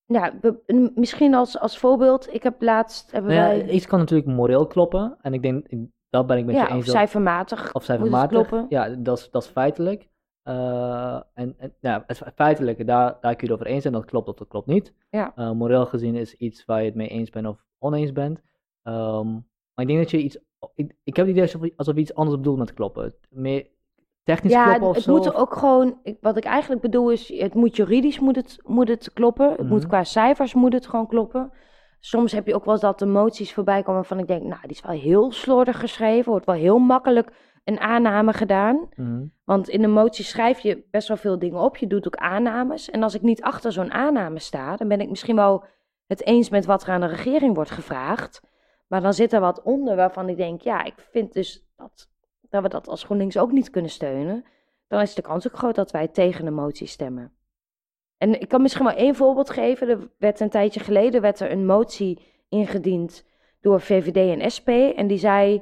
ja, m- misschien als, als voorbeeld, ik heb laatst, hebben Nou ja, wij, iets kan natuurlijk moreel kloppen. En ik denk, dat ben ik met je ja, eens. of cijfermatig Of cijfermatig. kloppen. Ja, dat is, dat is feitelijk. Eh, en en ja, het feitelijke, daar, daar kun je het over eens zijn. Dat klopt of dat klopt niet. Ja. Eh, moreel gezien is iets waar je het mee eens bent of oneens bent. Ehm, maar ik denk dat je iets... Ik, ik heb het idee alsof, alsof je iets anders bedoelt met kloppen. Meer technisch Ja, kloppen of het zo. moet ook gewoon, ik- wat ik eigenlijk bedoel is, het moet juridisch moet het, moet het kloppen. Het moet Mhm. qua cijfers moet het gewoon kloppen. Soms heb je ook wel eens dat de moties voorbij komen waarvan ik denk, nou, die is wel heel slordig geschreven. Wordt wel heel makkelijk een aanname gedaan. Mhm. Want in een motie schrijf je best wel veel dingen op. Je doet ook aannames. En als ik niet achter zo'n aanname sta, dan ben ik misschien wel het eens met wat er aan de regering wordt gevraagd. Maar dan zit er wat onder waarvan ik denk, ja, ik vind dus dat, dat we dat als GroenLinks ook niet kunnen steunen. Dan is de kans ook groot dat wij tegen de motie stemmen. En ik kan misschien wel één voorbeeld geven. Er werd een tijdje geleden werd er een motie ingediend door VVD en SP. En die zei,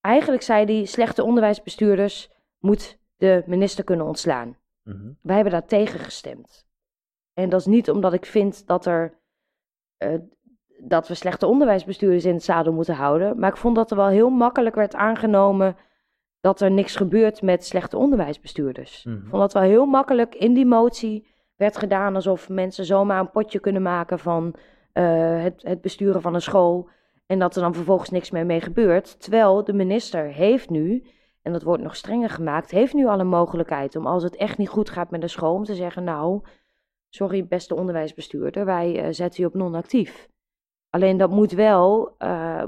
eigenlijk zei die, slechte onderwijsbestuurders moet de minister kunnen ontslaan. Mhm. Wij hebben daar tegen gestemd. En dat is niet omdat ik vind dat er eh, dat we slechte onderwijsbestuurders in het zadel moeten houden. Maar ik vond dat er wel heel makkelijk werd aangenomen dat er niks gebeurt met slechte onderwijsbestuurders. Ik vond dat wel heel makkelijk in die motie werd gedaan alsof mensen zomaar een potje kunnen maken van eh, het, het besturen van een school. En dat er dan vervolgens niks meer mee gebeurt. Terwijl de minister heeft nu, en dat wordt nog strenger gemaakt, heeft nu al een mogelijkheid om als het echt niet goed gaat met de school, om te zeggen, nou, sorry beste onderwijsbestuurder, wij eh, zetten je op non-actief. Alleen dat moet wel, eh,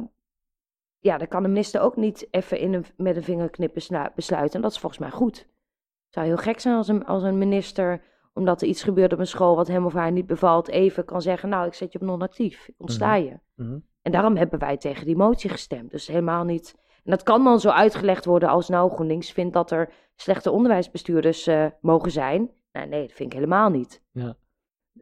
ja, dan kan de minister ook niet even in een, met een vingerknip besluiten. En dat is volgens mij goed. Het zou heel gek zijn als een, als een minister, omdat er iets gebeurt op een school wat hem of haar niet bevalt, even kan zeggen, nou, ik zet je op non-actief, ik ontsla je. Mhm. En daarom hebben wij tegen die motie gestemd. Dus helemaal niet. En dat kan dan zo uitgelegd worden als nou GroenLinks vindt dat er slechte onderwijsbestuurders eh, mogen zijn. Nou, nee, dat vind ik helemaal niet. Ja.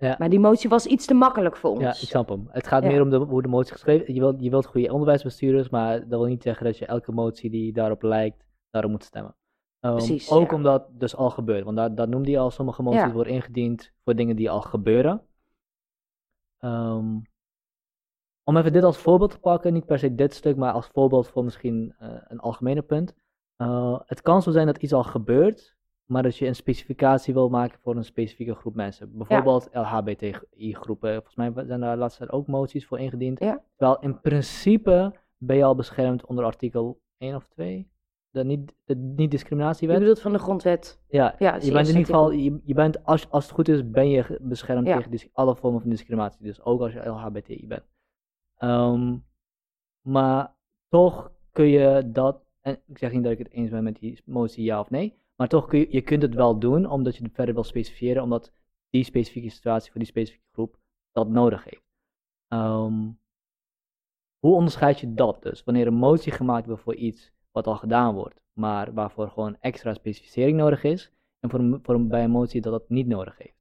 Ja. Maar die motie was iets te makkelijk voor ons. Ja, ik snap hem. Het gaat Ja. meer om de, hoe de motie is geschreven. Je wilt, je wilt goede onderwijsbestuurders, maar dat wil niet zeggen dat je elke motie die daarop lijkt, daarop moet stemmen. Ehm, Precies, Ook ja. omdat dus al gebeurt. Want daar, daar noemde je al, sommige moties worden ingediend voor dingen die al gebeuren. Ehm, om even dit als voorbeeld te pakken, niet per se dit stuk, maar als voorbeeld voor misschien eh, een algemene punt. Eh, het kan zo zijn dat iets al gebeurt, maar dat je een specificatie wil maken voor een specifieke groep mensen. Bijvoorbeeld LHBTI-groepen. Volgens mij zijn daar laatst ook moties voor ingediend. Ja. Terwijl in principe ben je al beschermd onder artikel 1 of 2, de niet- de Je niet-discriminatiewet. bedoelt van de grondwet. Ja, je bent in ieder geval, je, je bent, als, als het goed is, ben je beschermd Ja. tegen alle vormen van discriminatie. Dus ook als je LHBTI bent. Ehm, maar toch kun je dat, en ik zeg niet dat ik het eens ben met die motie ja of nee, maar toch kun je, je kunt het wel doen, omdat je het verder wil specifieren, omdat die specifieke situatie voor die specifieke groep dat nodig heeft. Ehm, hoe onderscheid je dat dus? Wanneer een motie gemaakt wordt voor iets wat al gedaan wordt, maar waarvoor gewoon extra specificering nodig is, en voor een, voor bij een motie dat dat niet nodig heeft.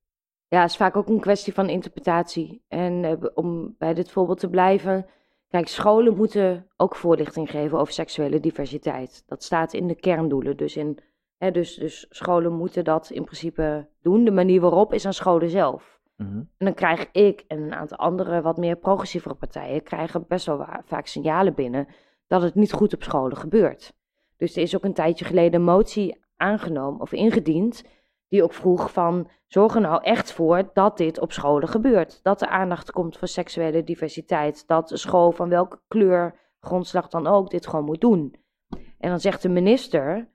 Ja, het is vaak ook een kwestie van interpretatie. En eh, om bij dit voorbeeld te blijven. Kijk, scholen moeten ook voorlichting geven over seksuele diversiteit. Dat staat in de kerndoelen. Dus, in, dus, dus scholen moeten dat in principe doen. De manier waarop is aan scholen zelf. Mhm. En dan krijg ik en een aantal andere wat meer progressievere partijen krijgen best wel vaak signalen binnen dat het niet goed op scholen gebeurt. Dus er is ook een tijdje geleden een motie aangenomen of ingediend die ook vroeg van zorg er nou echt voor dat dit op scholen gebeurt. Dat er aandacht komt voor seksuele diversiteit. Dat de school van welke kleur, grondslag dan ook dit gewoon moet doen. En dan zegt de minister,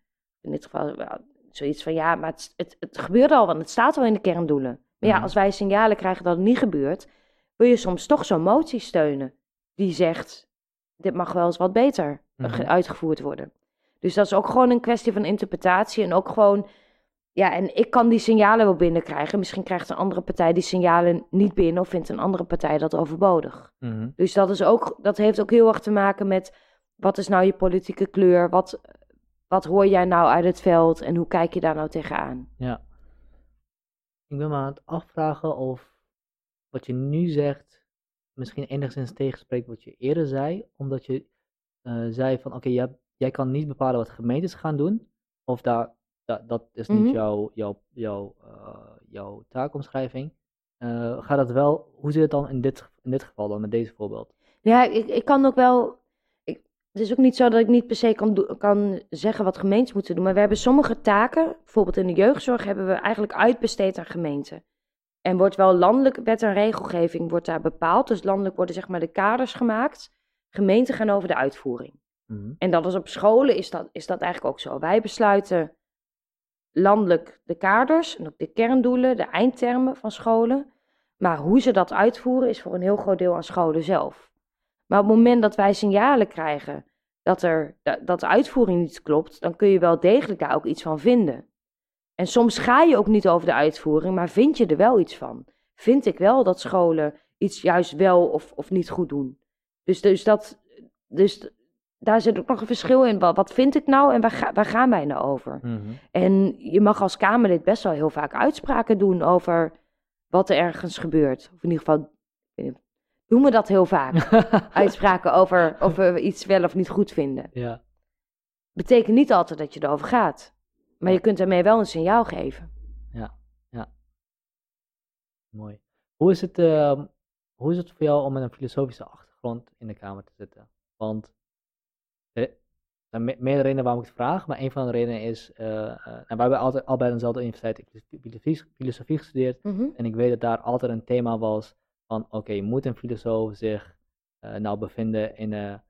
in dit geval wel, zoiets van ja, maar het, het, al, want het staat al in de kerndoelen. Maar ja, Mhm. als wij signalen krijgen dat het niet gebeurt, wil je soms toch zo'n motie steunen die zegt: dit mag wel eens wat beter Mhm. uitgevoerd worden. Dus dat is ook gewoon een kwestie van interpretatie en ook gewoon. Ja, en ik kan die signalen wel binnenkrijgen. Misschien krijgt een andere partij die signalen niet binnen of vindt een andere partij dat overbodig. Mhm. Dus dat, is ook, dat heeft ook heel erg te maken met wat is nou je politieke kleur? Wat, wat hoor jij nou uit het veld en hoe kijk je daar nou tegenaan? Ja. Ik ben me aan het afvragen of wat je nu zegt misschien enigszins tegenspreekt wat je eerder zei, omdat je eh, zei van oké, jij, jij kan niet bepalen wat gemeentes gaan doen, of daar, da- dat is niet Mhm. jouw, jouw, jouw, eh, jouw taakomschrijving. Eh, gaat dat wel, hoe zit het dan in dit, in dit geval dan, met deze voorbeeld? Ja, ik, ik kan ook wel. Het is ook niet zo dat ik niet per se kan, kan zeggen wat gemeentes moeten doen. Maar we hebben sommige taken, bijvoorbeeld in de jeugdzorg, hebben we eigenlijk uitbesteed aan gemeenten. En wordt wel landelijk wet en regelgeving wordt daar bepaald. Dus landelijk worden zeg maar de kaders gemaakt. Gemeenten gaan over de uitvoering. Mhm. En dat is op scholen is dat, is dat eigenlijk ook zo. Wij besluiten landelijk de kaders en ook de kerndoelen, de eindtermen van scholen. Maar hoe ze dat uitvoeren is voor een heel groot deel aan scholen zelf. Maar op het moment dat wij signalen krijgen dat, er, da- dat de uitvoering niet klopt, dan kun je wel degelijk daar ook iets van vinden. En soms ga je ook niet over de uitvoering, maar vind je er wel iets van. Vind ik wel dat scholen iets juist wel of, of niet goed doen. Dus, dus, dat, dus daar zit ook nog een verschil in. Wat, wat vind ik nou en waar, ga- waar gaan wij nou over? Mhm. En je mag als Kamerlid best wel heel vaak uitspraken doen over wat er ergens gebeurt. Of in ieder geval, doen we dat heel vaak. Uitspraken over of we iets wel of niet goed vinden. ja. Betekent niet altijd dat je erover gaat. Maar je kunt daarmee wel een signaal geven. Mooi. Hoe is, het, ehm, hoe is het voor jou om met een filosofische achtergrond in de Kamer te zitten? Want er zijn me- meerdere redenen waarom ik het vraag, maar een van de redenen is, eh eh, nou, wij hebben altijd al bij dezelfde universiteit ik heb filosofie, filosofie gestudeerd en ik weet dat daar altijd een thema was van, oké, moet een filosoof zich eh, nou bevinden in, de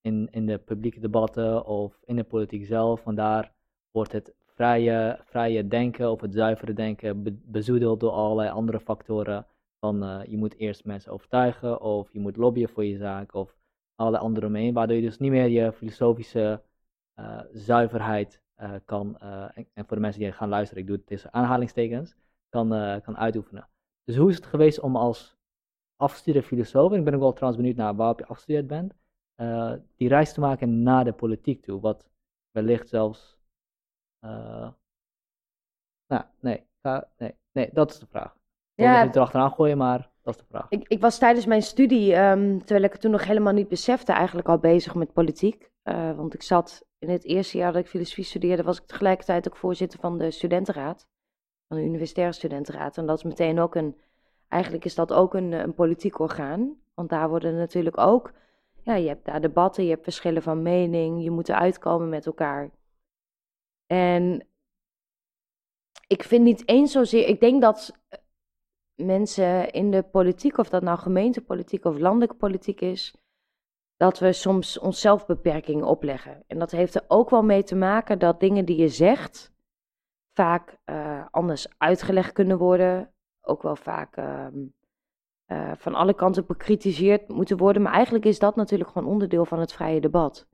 in, in de publieke debatten of in de politiek zelf? Want daar wordt het vrije, vrije denken of het zuivere denken be- bezoedeld door allerlei andere factoren. Van eh, je moet eerst mensen overtuigen of je moet lobbyen voor je zaak of allerlei andere omheen. Waardoor je dus niet meer je filosofische eh, zuiverheid eh, kan, eh, en, en voor de mensen die gaan luisteren, ik doe het tussen aanhalingstekens, kan, eh, kan uitoefenen. Dus hoe is het geweest om als afgestudeerde filosoof, en ik ben ook wel trouwens benieuwd naar waarop je afgestudeerd bent, eh, die reis te maken naar de politiek toe, wat wellicht zelfs eh, nou, nee, nee, nee, dat is de vraag. Ik wil Ja. niet erachteraan gooien, maar dat is de vraag. Ik, ik was tijdens mijn studie, ehm, terwijl ik het toen nog helemaal niet besefte, eigenlijk al bezig met politiek. Eh, want ik zat in het eerste jaar dat ik filosofie studeerde, was ik tegelijkertijd ook voorzitter van de studentenraad. Van de universitaire studentenraad. En dat is meteen ook een, eigenlijk is dat ook een, eh, een politiek orgaan. Want daar worden natuurlijk ook, ja, je hebt daar debatten, je hebt verschillen van mening, je moet eruit komen met elkaar. En ik vind niet eens zozeer, ik denk dat eh, mensen in de politiek, of dat nou gemeentepolitiek of landelijke politiek is, dat we soms onszelf beperkingen opleggen. En dat heeft er ook wel mee te maken dat dingen die je zegt vaak eh, anders uitgelegd kunnen worden. Ook wel vaak ehm, eh, van alle kanten bekritiseerd moeten worden. Maar eigenlijk is dat natuurlijk gewoon onderdeel van het vrije debat.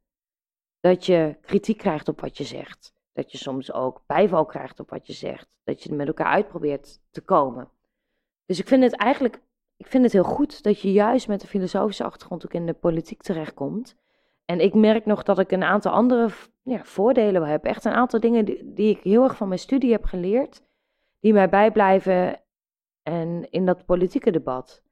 Dat je kritiek krijgt op wat je zegt. Dat je soms ook bijval krijgt op wat je zegt. Dat je er met elkaar uit probeert te komen. Dus ik vind het eigenlijk ik vind het heel goed dat je juist met een filosofische achtergrond ook in de politiek terechtkomt. En ik merk nog dat ik een aantal andere ja, voordelen heb. Echt een aantal dingen die, die ik heel erg van mijn studie heb geleerd. Die mij bijblijven en in dat politieke debat.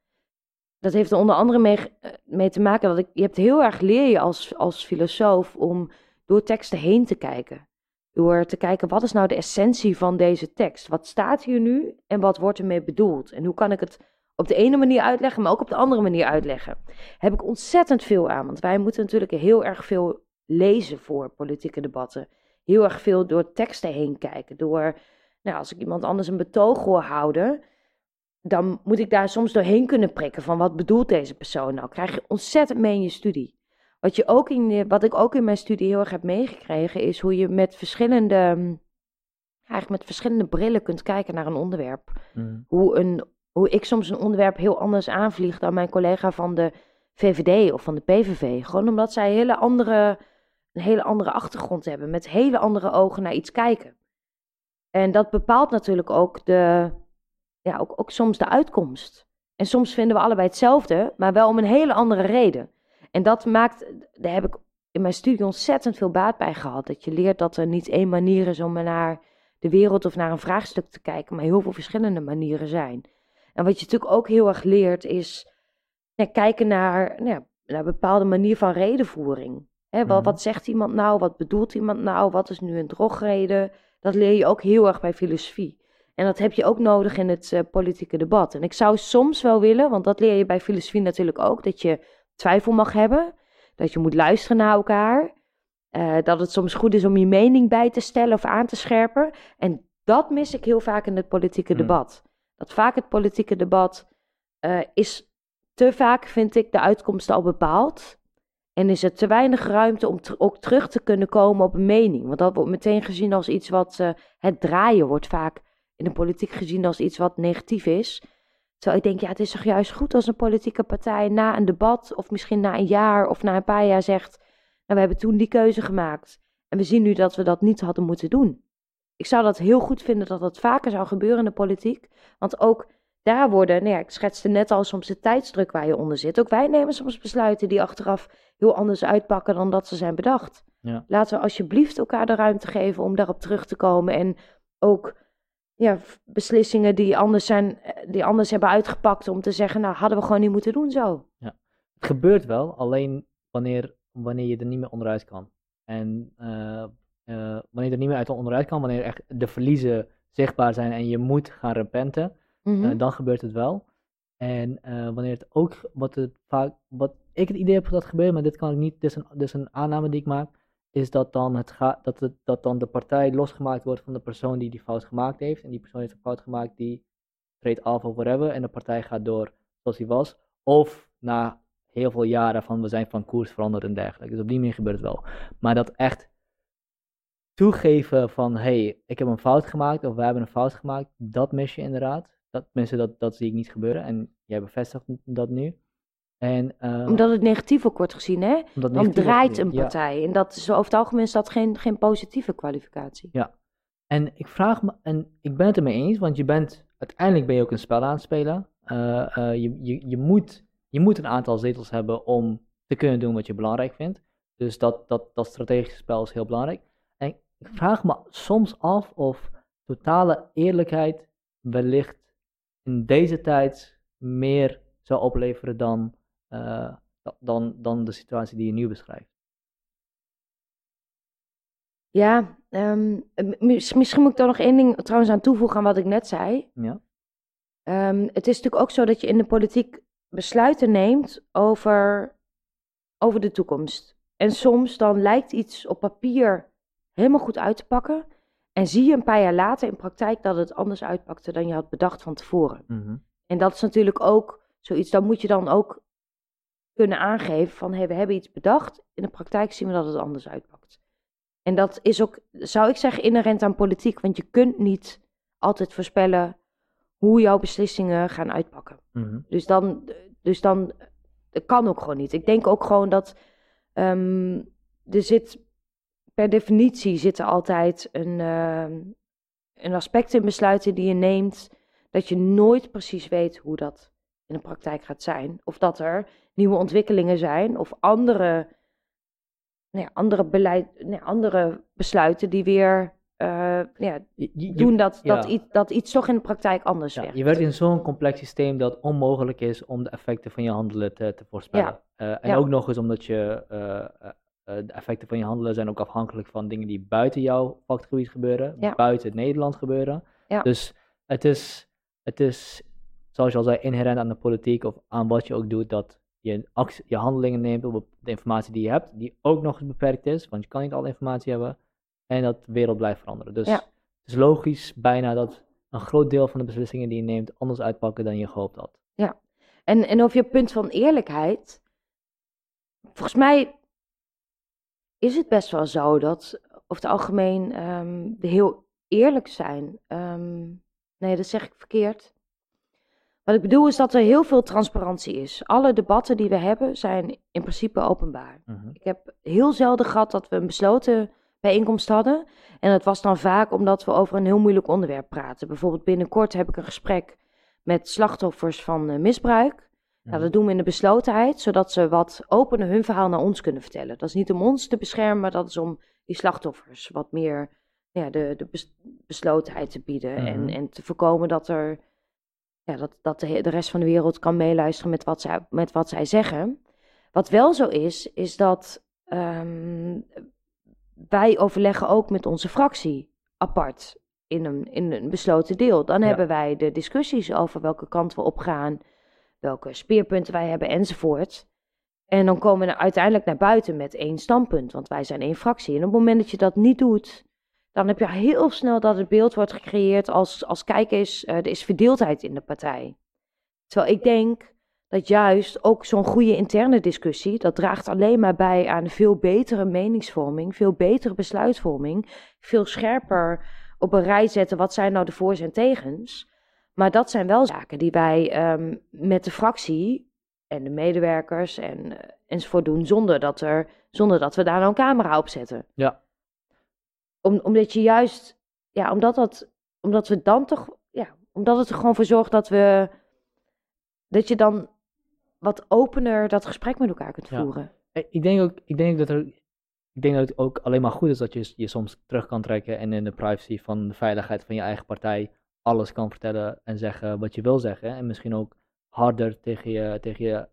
Dat heeft er onder andere mee, eh, mee te maken dat ik, je hebt heel erg leer je als, als filosoof om door teksten heen te kijken. Door te kijken, wat is nou de essentie van deze tekst? Wat staat hier nu en wat wordt ermee bedoeld? En hoe kan ik het op de ene manier uitleggen, maar ook op de andere manier uitleggen? Heb ik ontzettend veel aan, want wij moeten natuurlijk heel erg veel lezen voor politieke debatten. Heel erg veel door teksten heen kijken. Door, nou, als ik iemand anders een betoog hoor houden, dan moet ik daar soms doorheen kunnen prikken van wat bedoelt deze persoon nou? Krijg je ontzettend mee in je studie. Wat, je ook in, wat ik ook in mijn studie heel erg heb meegekregen, is hoe je met verschillende mm, eigenlijk met verschillende brillen kunt kijken naar een onderwerp. Mhm. Hoe, een, hoe ik soms een onderwerp heel anders aanvlieg dan mijn collega van de VVD of van de PVV. Gewoon omdat zij hele andere, een hele andere achtergrond hebben, met hele andere ogen naar iets kijken. En dat bepaalt natuurlijk ook, de, ja, ook, ook soms de uitkomst. En soms vinden we allebei hetzelfde, maar wel om een hele andere reden. En dat maakt, daar heb ik in mijn studie ontzettend veel baat bij gehad. Dat je leert dat er niet één manier is om naar de wereld of naar een vraagstuk te kijken, maar heel veel verschillende manieren zijn. En wat je natuurlijk ook heel erg leert is ja, kijken naar, nou ja, naar een bepaalde manier van redenvoering. Hè, wat, Mhm. wat zegt iemand nou? Wat bedoelt iemand nou? Wat is nu een drogreden? Dat leer je ook heel erg bij filosofie. En dat heb je ook nodig in het eh, politieke debat. En ik zou soms wel willen, want dat leer je bij filosofie natuurlijk ook, dat je twijfel mag hebben, dat je moet luisteren naar elkaar, eh, dat het soms goed is om je mening bij te stellen of aan te scherpen. En dat mis ik heel vaak in het politieke Hmm. debat. Dat vaak het politieke debat eh, is te vaak, vind ik, de uitkomst al bepaald. En is er te weinig ruimte om ook terug te kunnen komen op een mening. Want dat wordt meteen gezien als iets wat. het draaien wordt vaak in de politiek gezien als iets wat negatief is. Terwijl ik denk, ja, het is toch juist goed als een politieke partij na een debat. of misschien na een jaar of na een paar jaar zegt. Nou, we hebben toen die keuze gemaakt. En we zien nu dat we dat niet hadden moeten doen. Ik zou dat heel goed vinden dat dat vaker zou gebeuren in de politiek. Want ook daar worden, nou ja, ik schetste net al soms de tijdsdruk waar je onder zit. Ook wij nemen soms besluiten die achteraf heel anders uitpakken dan dat ze zijn bedacht. Ja. Laten we alsjeblieft elkaar de ruimte geven om daarop terug te komen. En ook ja, beslissingen die anders, zijn, die anders hebben uitgepakt om te zeggen, nou hadden we gewoon niet moeten doen zo. Het gebeurt wel, alleen wanneer, wanneer je er niet meer onderuit kan. En eh, eh, wanneer je er niet meer uit onderuit kan, wanneer echt de verliezen zichtbaar zijn en je moet gaan repenten, Mhm. eh, dan gebeurt het wel. En wanneer het ook, wat, het vaak, wat ik het idee heb dat gebeurt, maar dit kan ik niet, dit is een, dit is een aanname die ik maak, is dat dan, het ga, dat, het, dat dan de partij losgemaakt wordt van de persoon die die fout gemaakt heeft. En die persoon heeft een fout gemaakt, die treedt af of whatever. En de partij gaat door zoals die was. Of na heel veel jaren van we zijn van koers veranderd en dergelijke. Dus op die manier gebeurt het wel. Maar dat echt toegeven van hey, ik heb een fout gemaakt of wij hebben een fout gemaakt, dat mis je inderdaad. Dat, mensen, dat, dat zie ik niet gebeuren. En jij bevestigt dat nu. En, eh, Omdat het negatief ook wordt gezien, hè? omdat Dan draait een Ja. partij. En dat is over het algemeen is dat geen, geen positieve kwalificatie. En ik vraag me, en ik ben het ermee eens, want je bent, uiteindelijk ben je ook een spel aan het spelen. Eh, eh, je, je, je, moet, je moet een aantal zetels hebben om te kunnen doen wat je belangrijk vindt. Dus dat, dat, dat strategische spel is heel belangrijk. En ik vraag me soms af of totale eerlijkheid wellicht in deze tijd meer zou opleveren dan, eh, dan, dan de situatie die je nu beschrijft. Ja, ehm, misschien moet ik daar nog één ding trouwens aan toevoegen aan wat ik net zei. Ja? Ehm, het is natuurlijk ook zo dat je in de politiek besluiten neemt over, over de toekomst. En soms dan lijkt iets op papier helemaal goed uit te pakken. En zie je een paar jaar later in praktijk dat het anders uitpakte dan je had bedacht van tevoren. Mhm. En dat is natuurlijk ook zoiets, dan moet je dan ook kunnen aangeven van hé, we hebben iets bedacht. In de praktijk zien we dat het anders uitpakt. En dat is ook, zou ik zeggen, inherent aan politiek. Want je kunt niet altijd voorspellen hoe jouw beslissingen gaan uitpakken. Mhm. Dus dan, dus dan dat kan ook gewoon niet. Ik denk ook gewoon dat ehm, er zit, per definitie zit er altijd een, ehm, een aspect in besluiten die je neemt, dat je nooit precies weet hoe dat in de praktijk gaat zijn. Of dat er nieuwe ontwikkelingen zijn of andere, nou ja, andere, beleid, nou ja, andere besluiten die weer eh, ja, Je- je- je- doen dat, ja. dat, iets, dat iets toch in de praktijk anders Ja, werkt. je werkt in zo'n complex systeem dat het onmogelijk is om de effecten van je handelen te, te voorspellen. Eh, en ook nog eens omdat je, eh, de effecten van je handelen zijn ook afhankelijk van dingen die buiten jouw vakgebied gebeuren, buiten Nederland gebeuren. Dus het is, het is, zoals je al zei, inherent aan de politiek of aan wat je ook doet, dat je, actie, je handelingen neemt op de informatie die je hebt, die ook nog eens beperkt is, want je kan niet alle informatie hebben, en dat de wereld blijft veranderen. Dus Ja. het is logisch bijna dat een groot deel van de beslissingen die je neemt anders uitpakken dan je gehoopt had. En, en over je punt van eerlijkheid. Volgens mij is het best wel zo dat over het algemeen ehm, we heel eerlijk zijn. Ehm, nee, dat zeg ik verkeerd. Wat ik bedoel is dat er heel veel transparantie is. Alle debatten die we hebben zijn in principe openbaar. Mhm. Ik heb heel zelden gehad dat we een besloten bijeenkomst hadden. En dat was dan vaak omdat we over een heel moeilijk onderwerp praten. Bijvoorbeeld binnenkort heb ik een gesprek met slachtoffers van eh, misbruik. Nou, Mhm. dat doen we in de beslotenheid, zodat ze wat opener hun verhaal naar ons kunnen vertellen. Dat is niet om ons te beschermen, maar dat is om die slachtoffers wat meer ja, de, de bes- beslotenheid te bieden. en, Mhm. en te voorkomen dat, er, ja, dat, dat de, de rest van de wereld kan meeluisteren met wat, zij, met wat zij zeggen. Wat wel zo is, is dat ehm, wij overleggen ook met onze fractie apart in een, in een besloten deel. Dan Ja. hebben wij de discussies over welke kant we opgaan, welke speerpunten wij hebben enzovoort. En dan komen we uiteindelijk naar buiten met één standpunt, want wij zijn één fractie. En op het moment dat je dat niet doet, dan heb je heel snel dat het beeld wordt gecreëerd als, als kijk eens, eh, er is verdeeldheid in de partij. Terwijl ik denk dat juist ook zo'n goede interne discussie, dat draagt alleen maar bij aan veel betere meningsvorming, veel betere besluitvorming, veel scherper op een rij zetten wat zijn nou de voor's en tegens. Maar dat zijn wel zaken die wij ehm, met de fractie en de medewerkers en, eh, enzovoort doen, zonder dat, er, zonder dat we daar nou een camera op zetten. Ja. Om, omdat je juist, ja, omdat, dat, omdat we dan toch, ja, omdat het er gewoon voor zorgt dat we, dat je dan wat opener dat gesprek met elkaar kunt Ja. voeren. Eh, Ik denk ook, ik denk dat er, ik denk dat het ook alleen maar goed is dat je je soms terug kan trekken en in de privacy van de veiligheid van je eigen partij alles kan vertellen en zeggen wat je wil zeggen. En misschien ook harder tegen je, tegen je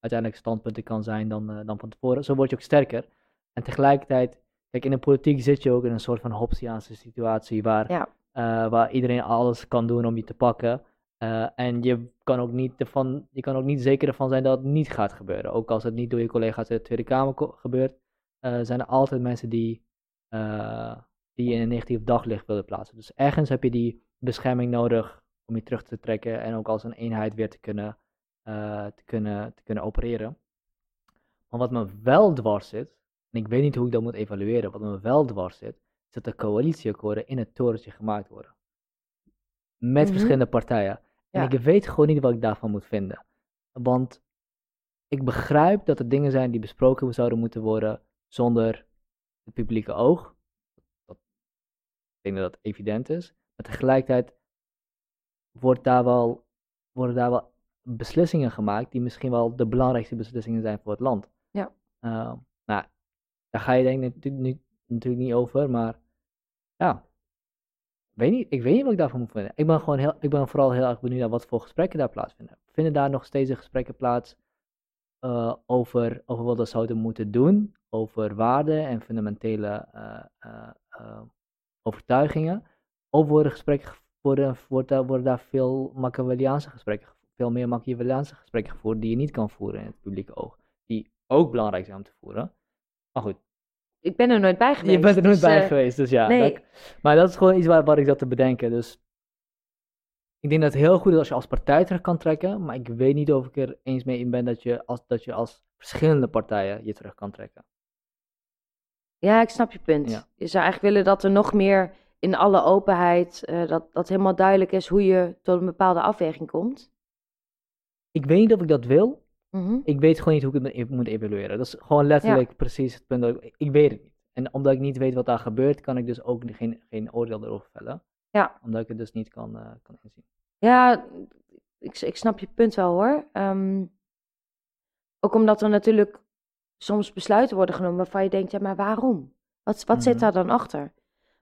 uiteindelijk standpunten kan zijn dan, eh, dan van tevoren. Zo word je ook sterker. En tegelijkertijd, kijk, in de politiek zit je ook in een soort van Hobbesiaanse situatie waar, Ja. eh, waar iedereen alles kan doen om je te pakken. Eh, en je kan, ook niet ervan, je kan ook niet zeker ervan zijn dat het niet gaat gebeuren. Ook als het niet door je collega's in de Tweede Kamer gebeurt, eh, zijn er altijd mensen die, die in een negatief daglicht willen plaatsen. Dus ergens heb je die bescherming nodig om je terug te trekken en ook als een eenheid weer te kunnen, te kunnen, te kunnen opereren. Maar wat me wel dwars zit, en ik weet niet hoe ik dat moet evalueren, wat me wel dwars zit, is dat de coalitieakkoorden in het torentje gemaakt worden. Met Mhm. verschillende partijen. En Ja. ik weet gewoon niet wat ik daarvan moet vinden. Want ik begrijp dat er dingen zijn die besproken zouden moeten worden zonder het publieke oog. Dat, ik denk dat dat evident is. Maar tegelijkertijd wordt daar wel, worden daar wel beslissingen gemaakt die misschien wel de belangrijkste beslissingen zijn voor het land. Ja. Eh, nou, daar ga je denk ik natuurlijk niet, natuurlijk niet over, maar ja, weet niet, ik weet niet wat ik daarvan moet vinden. Ik ben, gewoon heel, ik ben vooral heel erg benieuwd naar wat voor gesprekken daar plaatsvinden. Vinden daar nog steeds gesprekken plaats eh, over, over wat we zouden moeten doen, over waarden en fundamentele eh, eh, overtuigingen? Of worden gesprekken, ge- worden, daar, worden daar veel Machiavelliaanse gesprekken, ge- veel meer Machiavelliaanse gesprekken gevoerd die je niet kan voeren in het publieke oog, die ook belangrijk zijn om te voeren. Maar goed, Ik ben er nooit bij geweest. je bent er nooit dus, bij eh, geweest, dus ja. nee. dat- maar dat is gewoon iets waar, waar ik zat te bedenken. Dus ik denk dat het heel goed is als je als partij terug kan trekken. Maar ik weet niet of ik er eens mee in ben dat je als, dat je als verschillende partijen je terug kan trekken. Ja, ik snap je punt. Ja. Je zou eigenlijk willen dat er nog meer in alle openheid, eh, dat, dat helemaal duidelijk is hoe je tot een bepaalde afweging komt. Ik weet niet of ik dat wil. Mhm. Ik weet gewoon niet hoe ik het moet- moet evalueren. Dat is gewoon letterlijk precies het punt. Dat ik, ik weet het niet. En omdat ik niet weet wat daar gebeurt, kan ik dus ook geen, geen oordeel erover vellen. Ja. Omdat ik het dus niet kan, eh, kan inzien. Ja, ik, ik snap je punt wel hoor. Ehm, ook omdat er natuurlijk soms besluiten worden genomen waarvan je denkt, ja, maar waarom? Wat, wat zit Mhm. daar dan achter?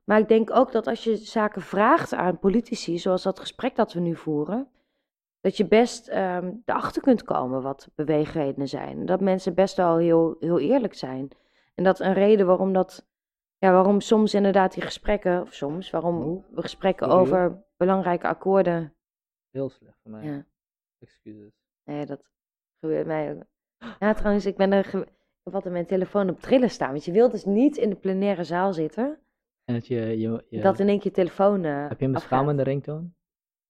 Maar ik denk ook dat als je zaken vraagt aan politici, zoals dat gesprek dat we nu voeren, dat je best ehm erachter kunt komen wat beweegredenen zijn. Dat mensen best wel heel, heel eerlijk zijn. En dat een reden waarom dat, ja, waarom soms inderdaad die gesprekken, of soms, waarom we gesprekken sorry, over belangrijke akkoorden, Heel slecht voor mij. ja, Excuses. nee, dat gebeurt mij ook. Ja, trouwens, ik ben er, ge- ik altijd mijn telefoon op trillen staan, want je wilt dus niet in de plenaire zaal zitten, En dat je, je, je dat in één keer je telefoon eh heb je een beschamende ringtoon?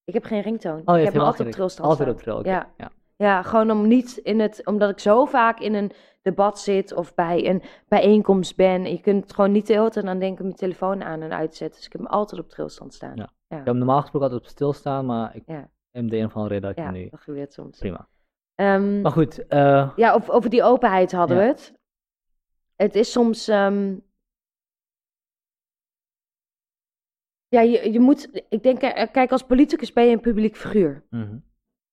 Ik heb geen ringtoon. Oh, ik heb helemaal altijd op trilstand Altijd staan. op. Ja. ja. Ja, gewoon om niet in het, omdat ik zo vaak in een debat zit of bij een bijeenkomst ben. Je kunt het gewoon niet de hele tijd aan denken mijn telefoon aan en uitzetten. Dus ik heb hem altijd op trilstand staan. Ja. ja. Ik heb normaal gesproken altijd op stilstaan, maar ik Ja. heb de een of andere reden dat ik Ja, nu... dat gebeurt soms. Prima. Ehm, Maar goed, eh, ja, over, over die openheid hadden we het. Het is soms. ehm, ja, je, je moet. Ik denk, eh, kijk, als politicus ben je een publiek figuur. mhm.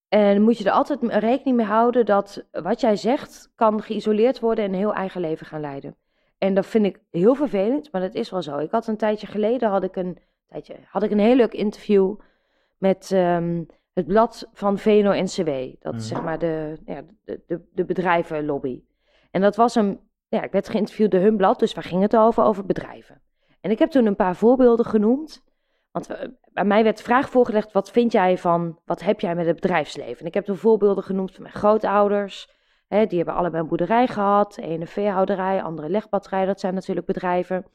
En moet je er altijd rekening mee houden dat wat jij zegt kan geïsoleerd worden en een heel eigen leven gaan leiden. En dat vind ik heel vervelend, maar dat is wel zo. Ik had een tijdje geleden had ik een, tijdje, had ik een heel leuk interview met ehm, het blad van VNO-NCW. Dat is Mhm. zeg maar de, ja, de, de, de bedrijvenlobby. En dat was een, ja, ik werd geïnterviewd door hun blad, dus waar ging het over? Over bedrijven. En ik heb toen een paar voorbeelden genoemd. Want eh, bij mij werd de vraag voorgelegd, wat vind jij van, wat heb jij met het bedrijfsleven? En ik heb toen voorbeelden genoemd van mijn grootouders. Hè, die hebben allebei een boerderij gehad. De ene veehouderij, andere legbatterij. Dat zijn natuurlijk bedrijven.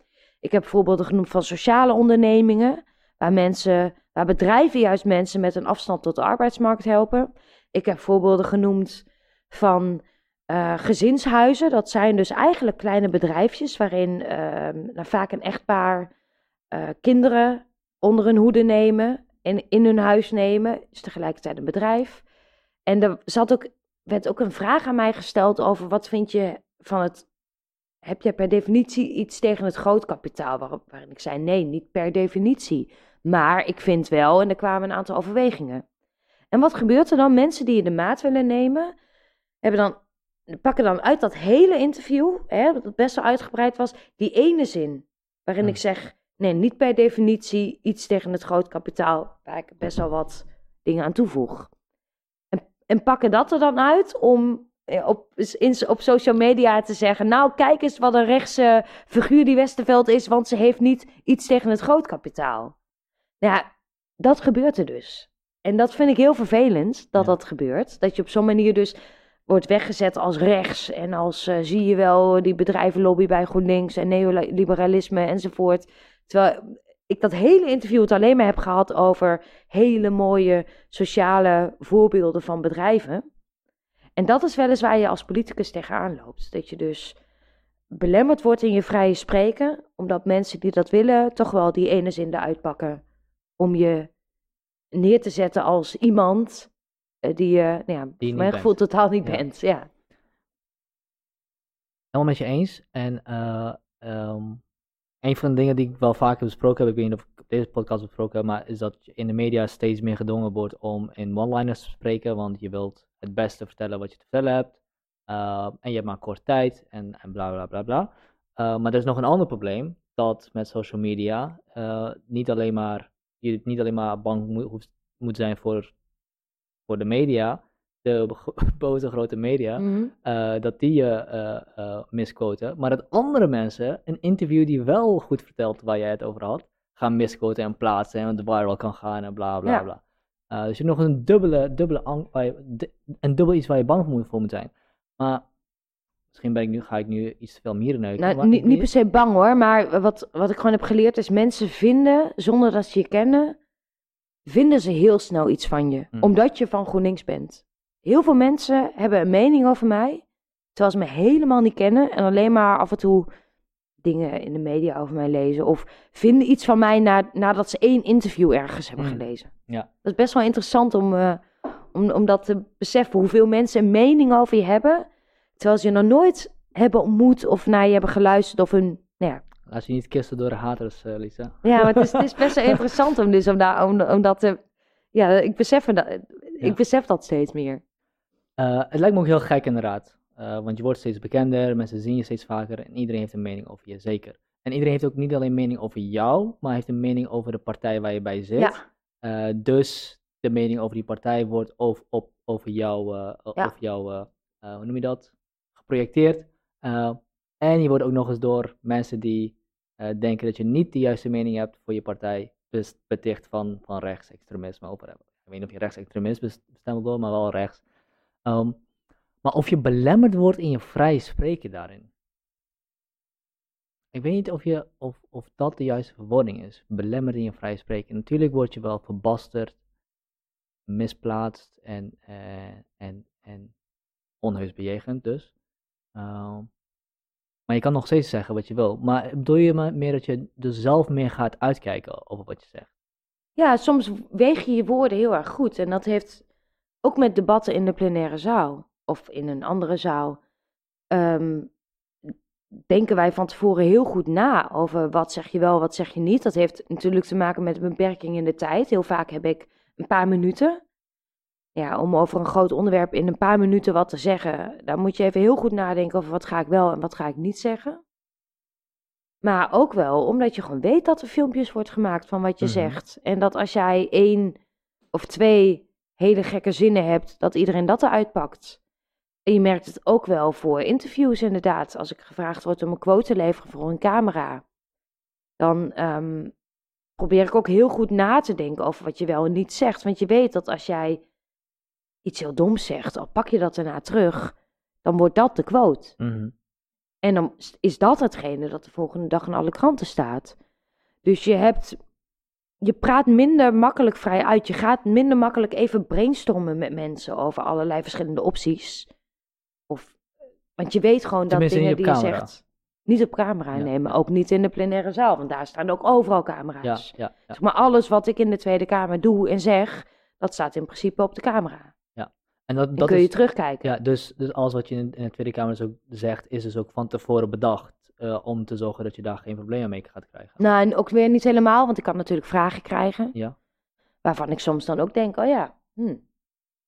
Ik heb voorbeelden genoemd van sociale ondernemingen. Waar, mensen, waar bedrijven juist mensen met een afstand tot de arbeidsmarkt helpen. Ik heb voorbeelden genoemd van eh, gezinshuizen. Dat zijn dus eigenlijk kleine bedrijfjes waarin ehm, nou, vaak een echtpaar eh, kinderen onder hun hoede nemen en in hun huis nemen. Is tegelijkertijd een bedrijf. En er zat ook, werd ook een vraag aan mij gesteld over wat vind je van het. Heb je per definitie iets tegen het grootkapitaal? Waar, waarin ik zei: nee, niet per definitie. Maar ik vind wel, en er kwamen een aantal overwegingen. En wat gebeurt er dan? Mensen die je de maat willen nemen, hebben dan, pakken dan uit dat hele interview, hè, dat het best wel uitgebreid was, die ene zin. Waarin Hmm. ik zeg: nee, niet per definitie iets tegen het grootkapitaal, waar ik best wel wat dingen aan toevoeg. En, en pakken dat er dan uit om eh, op, in, op social media te zeggen: Nou, kijk eens wat een rechtse figuur die Westerveld is, want ze heeft niet iets tegen het grootkapitaal. Nou ja, dat gebeurt er dus. En dat vind ik heel vervelend dat Ja. dat gebeurt. Dat je op zo'n manier dus wordt weggezet als rechts. En als eh, zie je wel die bedrijvenlobby bij GroenLinks en neoliberalisme enzovoort. Terwijl ik dat hele interview het alleen maar heb gehad over hele mooie sociale voorbeelden van bedrijven. En dat is wel eens waar je als politicus tegenaan loopt. Dat je dus belemmerd wordt in je vrije spreken, omdat mensen die dat willen toch wel die ene zin eruit pakken om je neer te zetten als iemand eh, die je, nou ja, voor mijn bent. gevoel totaal niet Ja. bent. Ja. helemaal met je eens. En eh, ehm, een van de dingen die ik wel vaker besproken heb, ik weet niet of ik op deze podcast besproken heb, maar is dat je in de media steeds meer gedwongen wordt om in one-liners te spreken, want je wilt het beste vertellen wat je te vertellen hebt. Eh, en je hebt maar kort tijd en, en bla bla bla bla. Eh, maar er is nog een ander probleem, dat met social media eh, niet alleen maar, je niet alleen maar bang moet, moet zijn voor, voor de media, de boze grote media, Mhm. eh, dat die je eh eh, misquoten, maar dat andere mensen een interview die wel goed vertelt waar jij het over had, gaan misquoten en plaatsen en het viral kan gaan en bla bla Ja. bla. Dus je hebt nog een dubbele, dubbele ang- waar je- d- een dubbel iets waar je bang voor moet, voor moet zijn. Maar misschien ben ik nu, ga ik nu iets te veel mieren neuken. Nou, niet, niet per se bang hoor, maar wat, wat ik gewoon heb geleerd is mensen vinden, zonder dat ze je kennen, vinden ze heel snel iets van je. Hmm. Omdat je van GroenLinks bent. Heel veel mensen hebben een mening over mij, terwijl ze me helemaal niet kennen en alleen maar af en toe dingen in de media over mij lezen. Of vinden iets van mij na, nadat ze één interview ergens hebben Hmm. gelezen. Ja. Dat is best wel interessant om, eh, om, om dat te beseffen, hoeveel mensen een mening over je hebben, terwijl ze je nog nooit hebben ontmoet of naar je hebben geluisterd of hun... Nou ja, Laat je niet kisten door de haters, eh, Lisa. ja, maar het is, het is best wel interessant om, dus om, daar, om, om dat te... Ja, ik besef, dat, Ja. ik besef dat steeds meer. Eh, het lijkt me ook heel gek inderdaad. Eh, want je wordt steeds bekender, mensen zien je steeds vaker en iedereen heeft een mening over je, zeker. En iedereen heeft ook niet alleen een mening over jou, maar heeft een mening over de partij waar je bij zit. Ja. Eh, dus de mening over die partij wordt over, op, over jou, Ja. over jou hoe noem je dat, geprojecteerd. En je wordt ook nog eens door mensen die denken dat je niet de juiste mening hebt voor je partij, beticht van, van rechtsextremisme. Of, ik weet niet of je rechtsextremist bes- bestempeld wordt, maar wel rechts. Ehm, maar of je belemmerd wordt in je vrije spreken daarin. Ik weet niet of, je, of, of dat de juiste verwoording is. Belemmerd in je vrije spreken. Natuurlijk word je wel verbasterd, misplaatst en, eh, en, en onheus bejegend dus. Ehm, maar je kan nog steeds zeggen wat je wil. Maar bedoel je meer dat je dus zelf meer gaat uitkijken over wat je zegt? Ja, soms weeg je je woorden heel erg goed. En dat heeft ook met debatten in de plenaire zaal of in een andere zaal. ehm, denken wij van tevoren heel goed na over wat zeg je wel, wat zeg je niet. Dat heeft natuurlijk te maken met een beperking in de tijd. Heel vaak heb ik een paar minuten. Ja, om over een groot onderwerp in een paar minuten wat te zeggen, dan moet je even heel goed nadenken over wat ga ik wel en wat ga ik niet zeggen. Maar ook wel omdat je gewoon weet dat er filmpjes wordt gemaakt van wat je Mhm. zegt. En dat als jij één of twee hele gekke zinnen hebt, dat iedereen dat eruit pakt. En je merkt het ook wel voor interviews inderdaad. Als ik gevraagd word om een quote te leveren voor een camera, dan ehm, probeer ik ook heel goed na te denken over wat je wel en niet zegt. Want je weet dat als jij iets heel doms zegt, al pak je dat daarna terug, dan wordt dat de quote. Mhm. En dan is dat hetgene dat de volgende dag in alle kranten staat. Dus je hebt. Je praat minder makkelijk vrij uit. Je gaat minder makkelijk even brainstormen met mensen over allerlei verschillende opties. Of, want je weet gewoon dat Tenminste, dingen die je zegt. Niet op camera Ja. nemen, ook niet in de plenaire zaal, want daar staan ook overal camera's. Ja, ja, ja. Zeg maar alles wat ik in de Tweede Kamer doe en zeg, dat staat in principe op de camera. En dat, Dan dat kun je is, terugkijken. ja, dus, dus alles wat je in, in de Tweede Kamer dus ook zegt, is dus ook van tevoren bedacht. Eh, om te zorgen dat je daar geen problemen mee gaat krijgen. Nou, en ook weer niet helemaal, want ik kan natuurlijk vragen krijgen. Ja. Waarvan ik soms dan ook denk, oh ja. hm.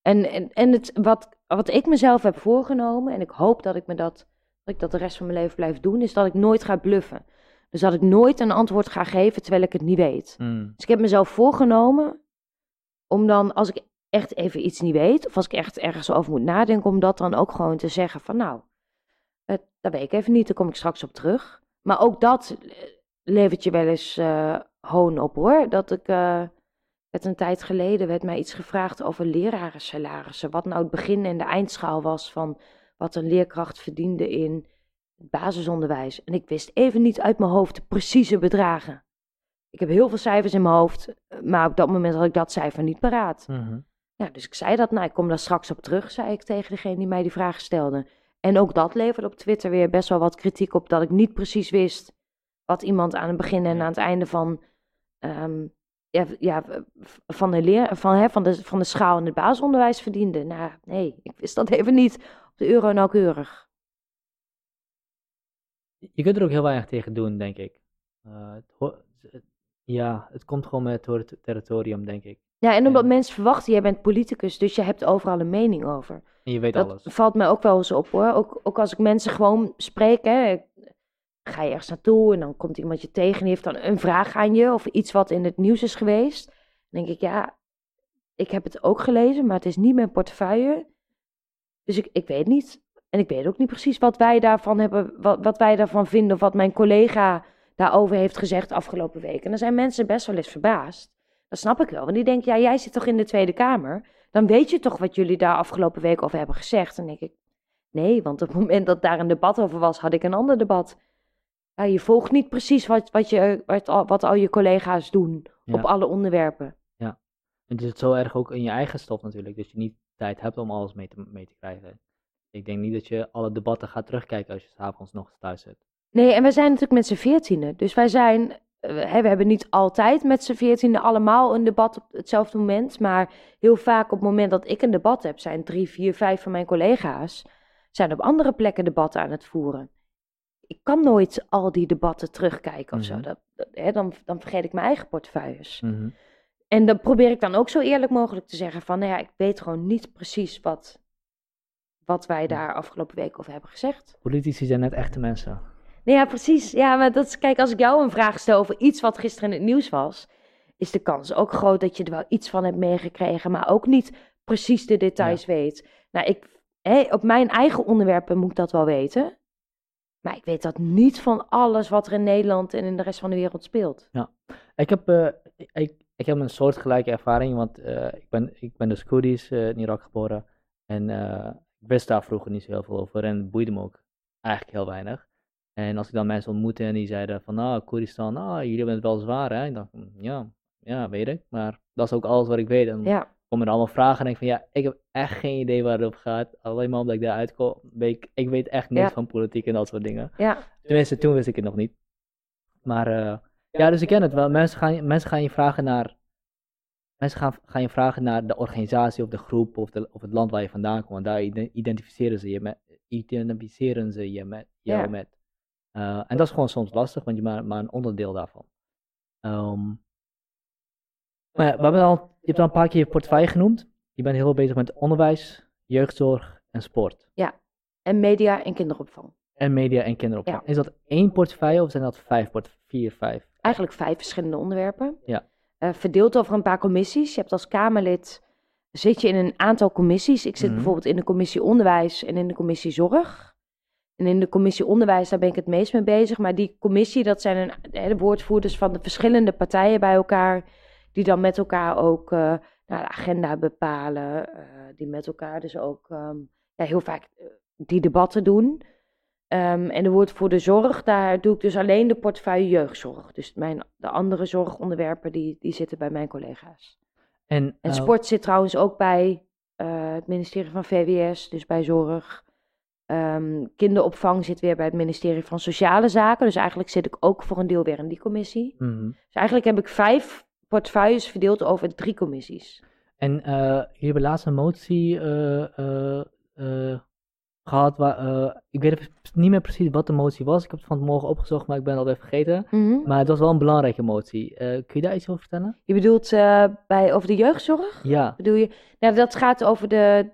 En, en, en het, wat, wat ik mezelf heb voorgenomen, en ik hoop dat ik me dat, dat ik dat de rest van mijn leven blijf doen, is dat ik nooit ga bluffen. Dus dat ik nooit een antwoord ga geven terwijl ik het niet weet. Mm, Dus ik heb mezelf voorgenomen om dan, als ik echt even iets niet weet, of als ik echt ergens over moet nadenken, om dat dan ook gewoon te zeggen van nou, het, dat weet ik even niet, daar kom ik straks op terug. Maar ook dat eh, levert je wel eens eh, hoon op hoor. Dat ik, eh werd een tijd geleden werd mij iets gevraagd over lerarensalarissen. Wat nou het begin en de eindschaal was van wat een leerkracht verdiende in het basisonderwijs. En ik wist even niet uit mijn hoofd de precieze bedragen. Ik heb heel veel cijfers in mijn hoofd, maar op dat moment had ik dat cijfer niet paraat. mhm. Ja, dus ik zei dat, nou, ik kom daar straks op terug, zei ik tegen degene die mij die vraag stelde. En ook dat leverde op Twitter weer best wel wat kritiek op, dat ik niet precies wist wat iemand aan het begin en aan het einde van, ehm, ja, van, de leer, van, hè, van, de, van de schaal in het basisonderwijs verdiende. Nou, nee, ik wist dat even niet op de euro nauwkeurig. Je kunt er ook heel weinig tegen doen, denk ik. Eh, het ja, het komt gewoon met het ter- territorium, denk ik. Ja, en omdat mensen verwachten, jij bent politicus, dus je hebt overal een mening over. En je weet Dat alles. valt mij ook wel eens op hoor. Ook, ook als ik mensen gewoon spreek, hè, ga je ergens naartoe en dan komt iemand je tegen en die heeft dan een vraag aan je of iets wat in het nieuws is geweest. Dan denk ik, ja, ik heb het ook gelezen, maar het is niet mijn portefeuille. Dus ik, ik weet niet. En ik weet ook niet precies wat wij daarvan hebben, wat, wat wij daarvan vinden of wat mijn collega daarover heeft gezegd afgelopen week. En dan zijn mensen best wel eens verbaasd. Dat snap ik wel, want die denken, ja, jij zit toch in de Tweede Kamer? Dan weet je toch wat jullie daar afgelopen week over hebben gezegd. Dan denk ik, nee, want op het moment dat daar een debat over was, had ik een ander debat. Ja, je volgt niet precies wat, wat, je, wat, al, wat al je collega's doen Ja. op alle onderwerpen. Het is zo erg ook in je eigen stof natuurlijk, dat je niet tijd hebt om alles mee te, mee te krijgen. Ik denk niet dat je alle debatten gaat terugkijken als je s'avonds nog thuis zit. Nee, en wij zijn natuurlijk met z'n veertienen. Dus wij zijn, hè, we hebben niet altijd met z'n veertienen allemaal een debat op hetzelfde moment. Maar heel vaak op het moment dat ik een debat heb, zijn drie, vier, vijf van mijn collega's zijn op andere plekken debatten aan het voeren. Ik kan nooit al die debatten terugkijken of zo. Mhm. Dat, dat- hè, dan, dan vergeet ik mijn eigen portefeuilles. Mhm. En dan probeer ik dan ook zo eerlijk mogelijk te zeggen van, nou ja, ik weet gewoon niet precies wat, wat wij daar afgelopen week over hebben gezegd. Politici zijn net echte mensen. Nee, ja, precies. Ja, maar dat is, kijk, als ik jou een vraag stel over iets wat gisteren in het nieuws was, is de kans ook groot dat je er wel iets van hebt meegekregen, maar ook niet precies de details weet. Nou, ik, op mijn eigen onderwerpen moet ik dat wel weten. Maar ik weet dat niet van alles wat er in Nederland en in de rest van de wereld speelt. Ik heb, eh, ik, ik heb een soortgelijke ervaring, want eh, ik, ben, ik ben dus Koerdisch eh, in Irak geboren. En ik wist daar vroeger niet zo heel veel over en boeide me ook eigenlijk heel weinig. En als ik dan mensen ontmoette en die zeiden van, nou, Koerdistan, ah, jullie hebben het wel zwaar, hè? Ik dacht, "Mm, ja, ja, weet ik, maar dat is ook alles wat ik weet. En Ja, komen er allemaal vragen en denk van ja, ik heb echt geen idee waar het op gaat. Alleen maar omdat ik daaruit kom. weet Ik, ik weet echt niks Ja. van politiek en dat soort dingen. Ja, Tenminste, toen wist ik het nog niet. Maar eh, ja, dus ik ken het wel. Mensen gaan, mensen gaan je vragen naar. Mensen gaan, gaan je vragen naar de organisatie of de groep of, de, of het land waar je vandaan komt. Want daar ide- identificeren ze je met. Identificeren ze je met. Jou met. Eh, en dat is gewoon soms lastig, want je maar, maar een onderdeel daarvan. Ehm, maar ja, we hebben al, je hebt al een paar keer je portefeuille genoemd. Je bent heel veel bezig met onderwijs, jeugdzorg en sport. en media en kinderopvang. En media en kinderopvang. Ja. Is dat één portefeuille of zijn dat vijf vier, vijf? Eigenlijk vijf verschillende onderwerpen. Ja. Eh, verdeeld over een paar commissies. Je hebt als Kamerlid, zit je in een aantal commissies. Ik zit Mhm. bijvoorbeeld in de commissie onderwijs en in de commissie zorg. En in de commissie onderwijs, daar ben ik het meest mee bezig. Maar die commissie, dat zijn een, de woordvoerders van de verschillende partijen bij elkaar. Die dan met elkaar ook nou, de agenda bepalen. eh, die met elkaar dus ook ehm, ja, heel vaak eh, die debatten doen. Ehm, en de woordvoerder zorg, daar doe ik dus alleen de portefeuille jeugdzorg. Dus mijn, de andere zorgonderwerpen, die, die zitten bij mijn collega's. En, En eh, sport zit trouwens ook bij het ministerie van VWS, dus bij zorg. Ehm, kinderopvang zit weer bij het ministerie van Sociale Zaken. Dus eigenlijk zit ik ook voor een deel weer in die commissie. mhm. Dus eigenlijk heb ik vijf portefeuilles verdeeld over drie commissies. En eh, jullie hebben laatst een motie eh, eh, eh, gehad. Waar, ik weet niet meer precies wat de motie was. Ik heb het van morgen opgezocht, maar ik ben het al even vergeten. Maar het was wel een belangrijke motie. Kun je daar iets over vertellen? Je bedoelt bij, over de jeugdzorg? Ja. Bedoel je? Nou, dat gaat over de,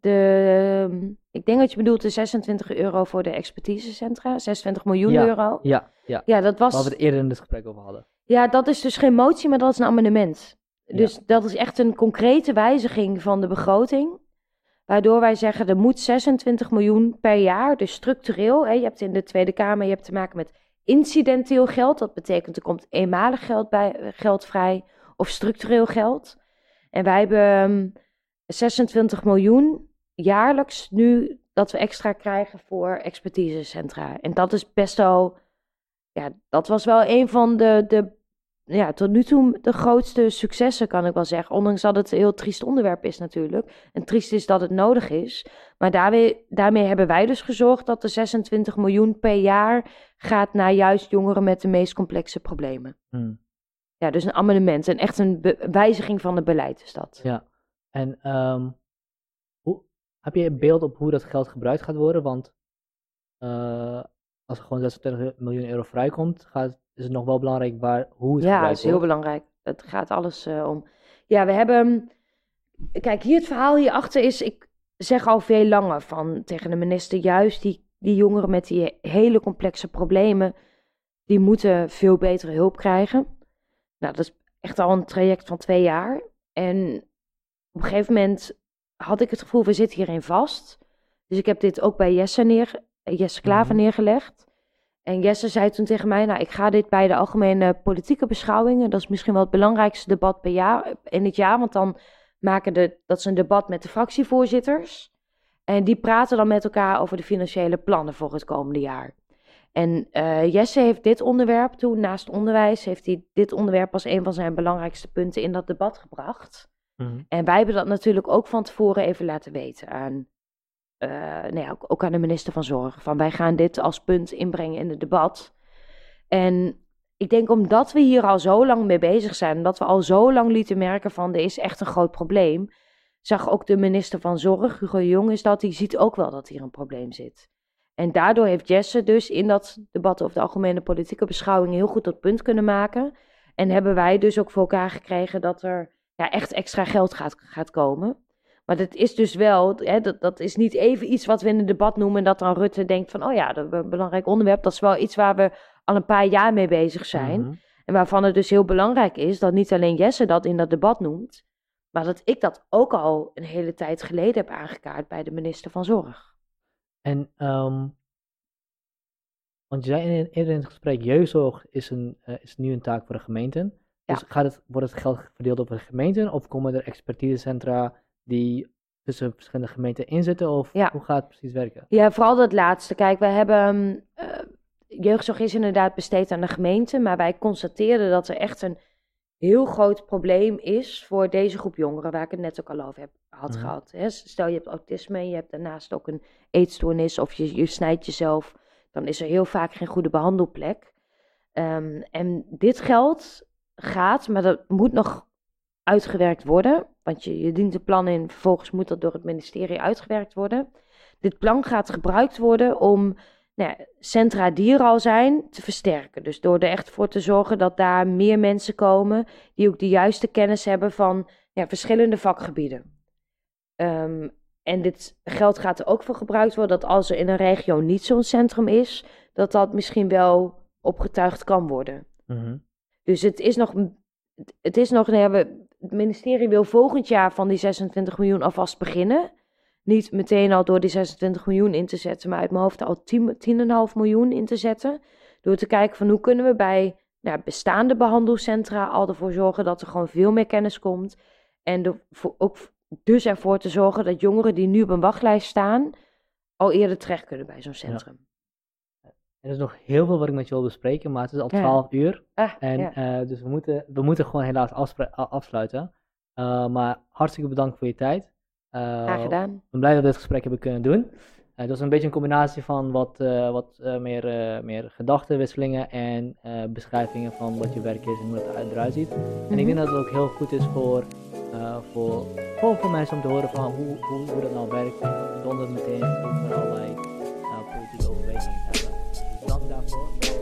de. Ik denk dat je bedoelt de 26 euro voor de expertisecentra. 26 miljoen Ja. euro. Ja, ja. Ja, dat Waar was. we het eerder in het gesprek over hadden. Ja, dat is dus geen motie, maar dat is een amendement. Dus dat is echt een concrete wijziging van de begroting. Waardoor wij zeggen, er moet 26 miljoen per jaar, dus structureel. Hè, je hebt in de Tweede Kamer, je hebt te maken met incidenteel geld. Dat betekent er komt eenmalig geld, bij, geld vrij of structureel geld. En wij hebben 26 miljoen jaarlijks nu dat we extra krijgen voor expertisecentra. En dat is best wel, ja, dat was wel een van de, de ja, tot nu toe de grootste successen, kan ik wel zeggen. Ondanks dat het een heel triest onderwerp is natuurlijk. En triest is dat het nodig is. Maar daarmee, daarmee hebben wij dus gezorgd dat de 26 miljoen per jaar gaat naar juist jongeren met de meest complexe problemen. Hmm. Ja, dus een amendement. En echt een wijziging van het beleid is dat. Ja. En ehm, hoe, heb je een beeld op hoe dat geld gebruikt gaat worden? Want eh, als er gewoon 26 miljoen euro vrijkomt, gaat, is het nog wel belangrijk waar, hoe het Ja, dat gebruikt is heel wordt. belangrijk. Het gaat alles eh, om. Ja, we hebben. Kijk, hier het verhaal hierachter is. Ik zeg al veel langer van tegen de minister. Juist die, die jongeren met die hele complexe problemen. Die moeten veel betere hulp krijgen. Nou, dat is echt al een traject van twee jaar. En op een gegeven moment had ik het gevoel, we zitten hierin vast. Dus ik heb dit ook bij Jesse, neer, Jesse Klaver Mhm. neergelegd. En Jesse zei toen tegen mij, nou, ik ga dit bij de algemene politieke beschouwingen, dat is misschien wel het belangrijkste debat per jaar, in het jaar, want dan maken de, dat is een debat met de fractievoorzitters. En die praten dan met elkaar over de financiële plannen voor het komende jaar. En eh, Jesse heeft dit onderwerp toen, naast onderwijs, heeft hij dit onderwerp als een van zijn belangrijkste punten in dat debat gebracht. Mhm. En wij hebben dat natuurlijk ook van tevoren even laten weten aan, eh, nou ja, ook, aan de minister van Zorg. Van wij gaan dit als punt inbrengen in het debat. En ik denk omdat we hier al zo lang mee bezig zijn, omdat we al zo lang lieten merken van er is echt een groot probleem, zag ook de minister van Zorg, Hugo Jong, is dat die ziet ook wel dat hier een probleem zit. En daardoor heeft Jesse dus in dat debat over de algemene politieke beschouwing heel goed dat punt kunnen maken. En hebben wij dus ook voor elkaar gekregen dat er ja, echt extra geld gaat, gaat komen. Maar dat is dus wel, hè, dat, dat is niet even iets wat we in een debat noemen en dat dan Rutte denkt van, oh ja, dat is een belangrijk onderwerp. Dat is wel iets waar we al een paar jaar mee bezig zijn. Mhm. En waarvan het dus heel belangrijk is dat niet alleen Jesse dat in dat debat noemt, maar dat ik dat ook al een hele tijd geleden heb aangekaart bij de minister van Zorg. En, ehm, want je zei in, eerder in het gesprek, jeugdzorg is, een, eh, is nu een taak voor de gemeenten. Ja. Dus gaat het, wordt het geld verdeeld over de gemeenten of komen er expertisecentra die tussen verschillende gemeenten inzitten? Of Ja. hoe gaat het precies werken? Ja, vooral dat laatste. Kijk, wij hebben. eh, jeugdzorg is inderdaad besteed aan de gemeente. Maar wij constateerden dat er echt een heel groot probleem is voor deze groep jongeren, waar ik het net ook al over heb, had Mhm. gehad. Hè. Stel je hebt autisme en je hebt daarnaast ook een eetstoornis of je, je snijdt jezelf, dan is er heel vaak geen goede behandelplek. Ehm, en dit geld gaat, maar dat moet nog uitgewerkt worden, want je, je dient een plan in, vervolgens moet dat door het ministerie uitgewerkt worden. Dit plan gaat gebruikt worden om nou ja, centra die er al zijn te versterken. Dus door er echt voor te zorgen dat daar meer mensen komen die ook de juiste kennis hebben van ja, verschillende vakgebieden. Ehm, en dit geld gaat er ook voor gebruikt worden dat als er in een regio niet zo'n centrum is, dat dat misschien wel opgetuigd kan worden. Mhm. Dus het is nog, het is nog, nou ja, we, het ministerie wil volgend jaar van die 26 miljoen alvast beginnen. Niet meteen al door die 26 miljoen in te zetten, maar uit mijn hoofd al 10 10,5 miljoen in te zetten. Door te kijken van hoe kunnen we bij nou, bestaande behandelcentra al ervoor zorgen dat er gewoon veel meer kennis komt. En voor, ook dus ervoor te zorgen dat jongeren die nu op een wachtlijst staan, al eerder terecht kunnen bij zo'n centrum. Er is nog heel veel wat ik met je wil bespreken, maar het is al Ja. 12 uur. Ah, En ja. eh, dus we moeten, we moeten gewoon helaas afsluiten. Eh, maar hartstikke bedankt voor je tijd. Eh, Graag gedaan. Ik ben blij dat we dit gesprek hebben kunnen doen. Het was een beetje een combinatie van wat, wat meer, meer gedachtenwisselingen en beschrijvingen van wat je werk is en hoe het eruit ziet. En ik denk dat het ook heel goed is voor, voor, voor, voor mensen om te horen van hoe, hoe, hoe dat nou werkt, zonder meteen over allerlei politieke overwegingen te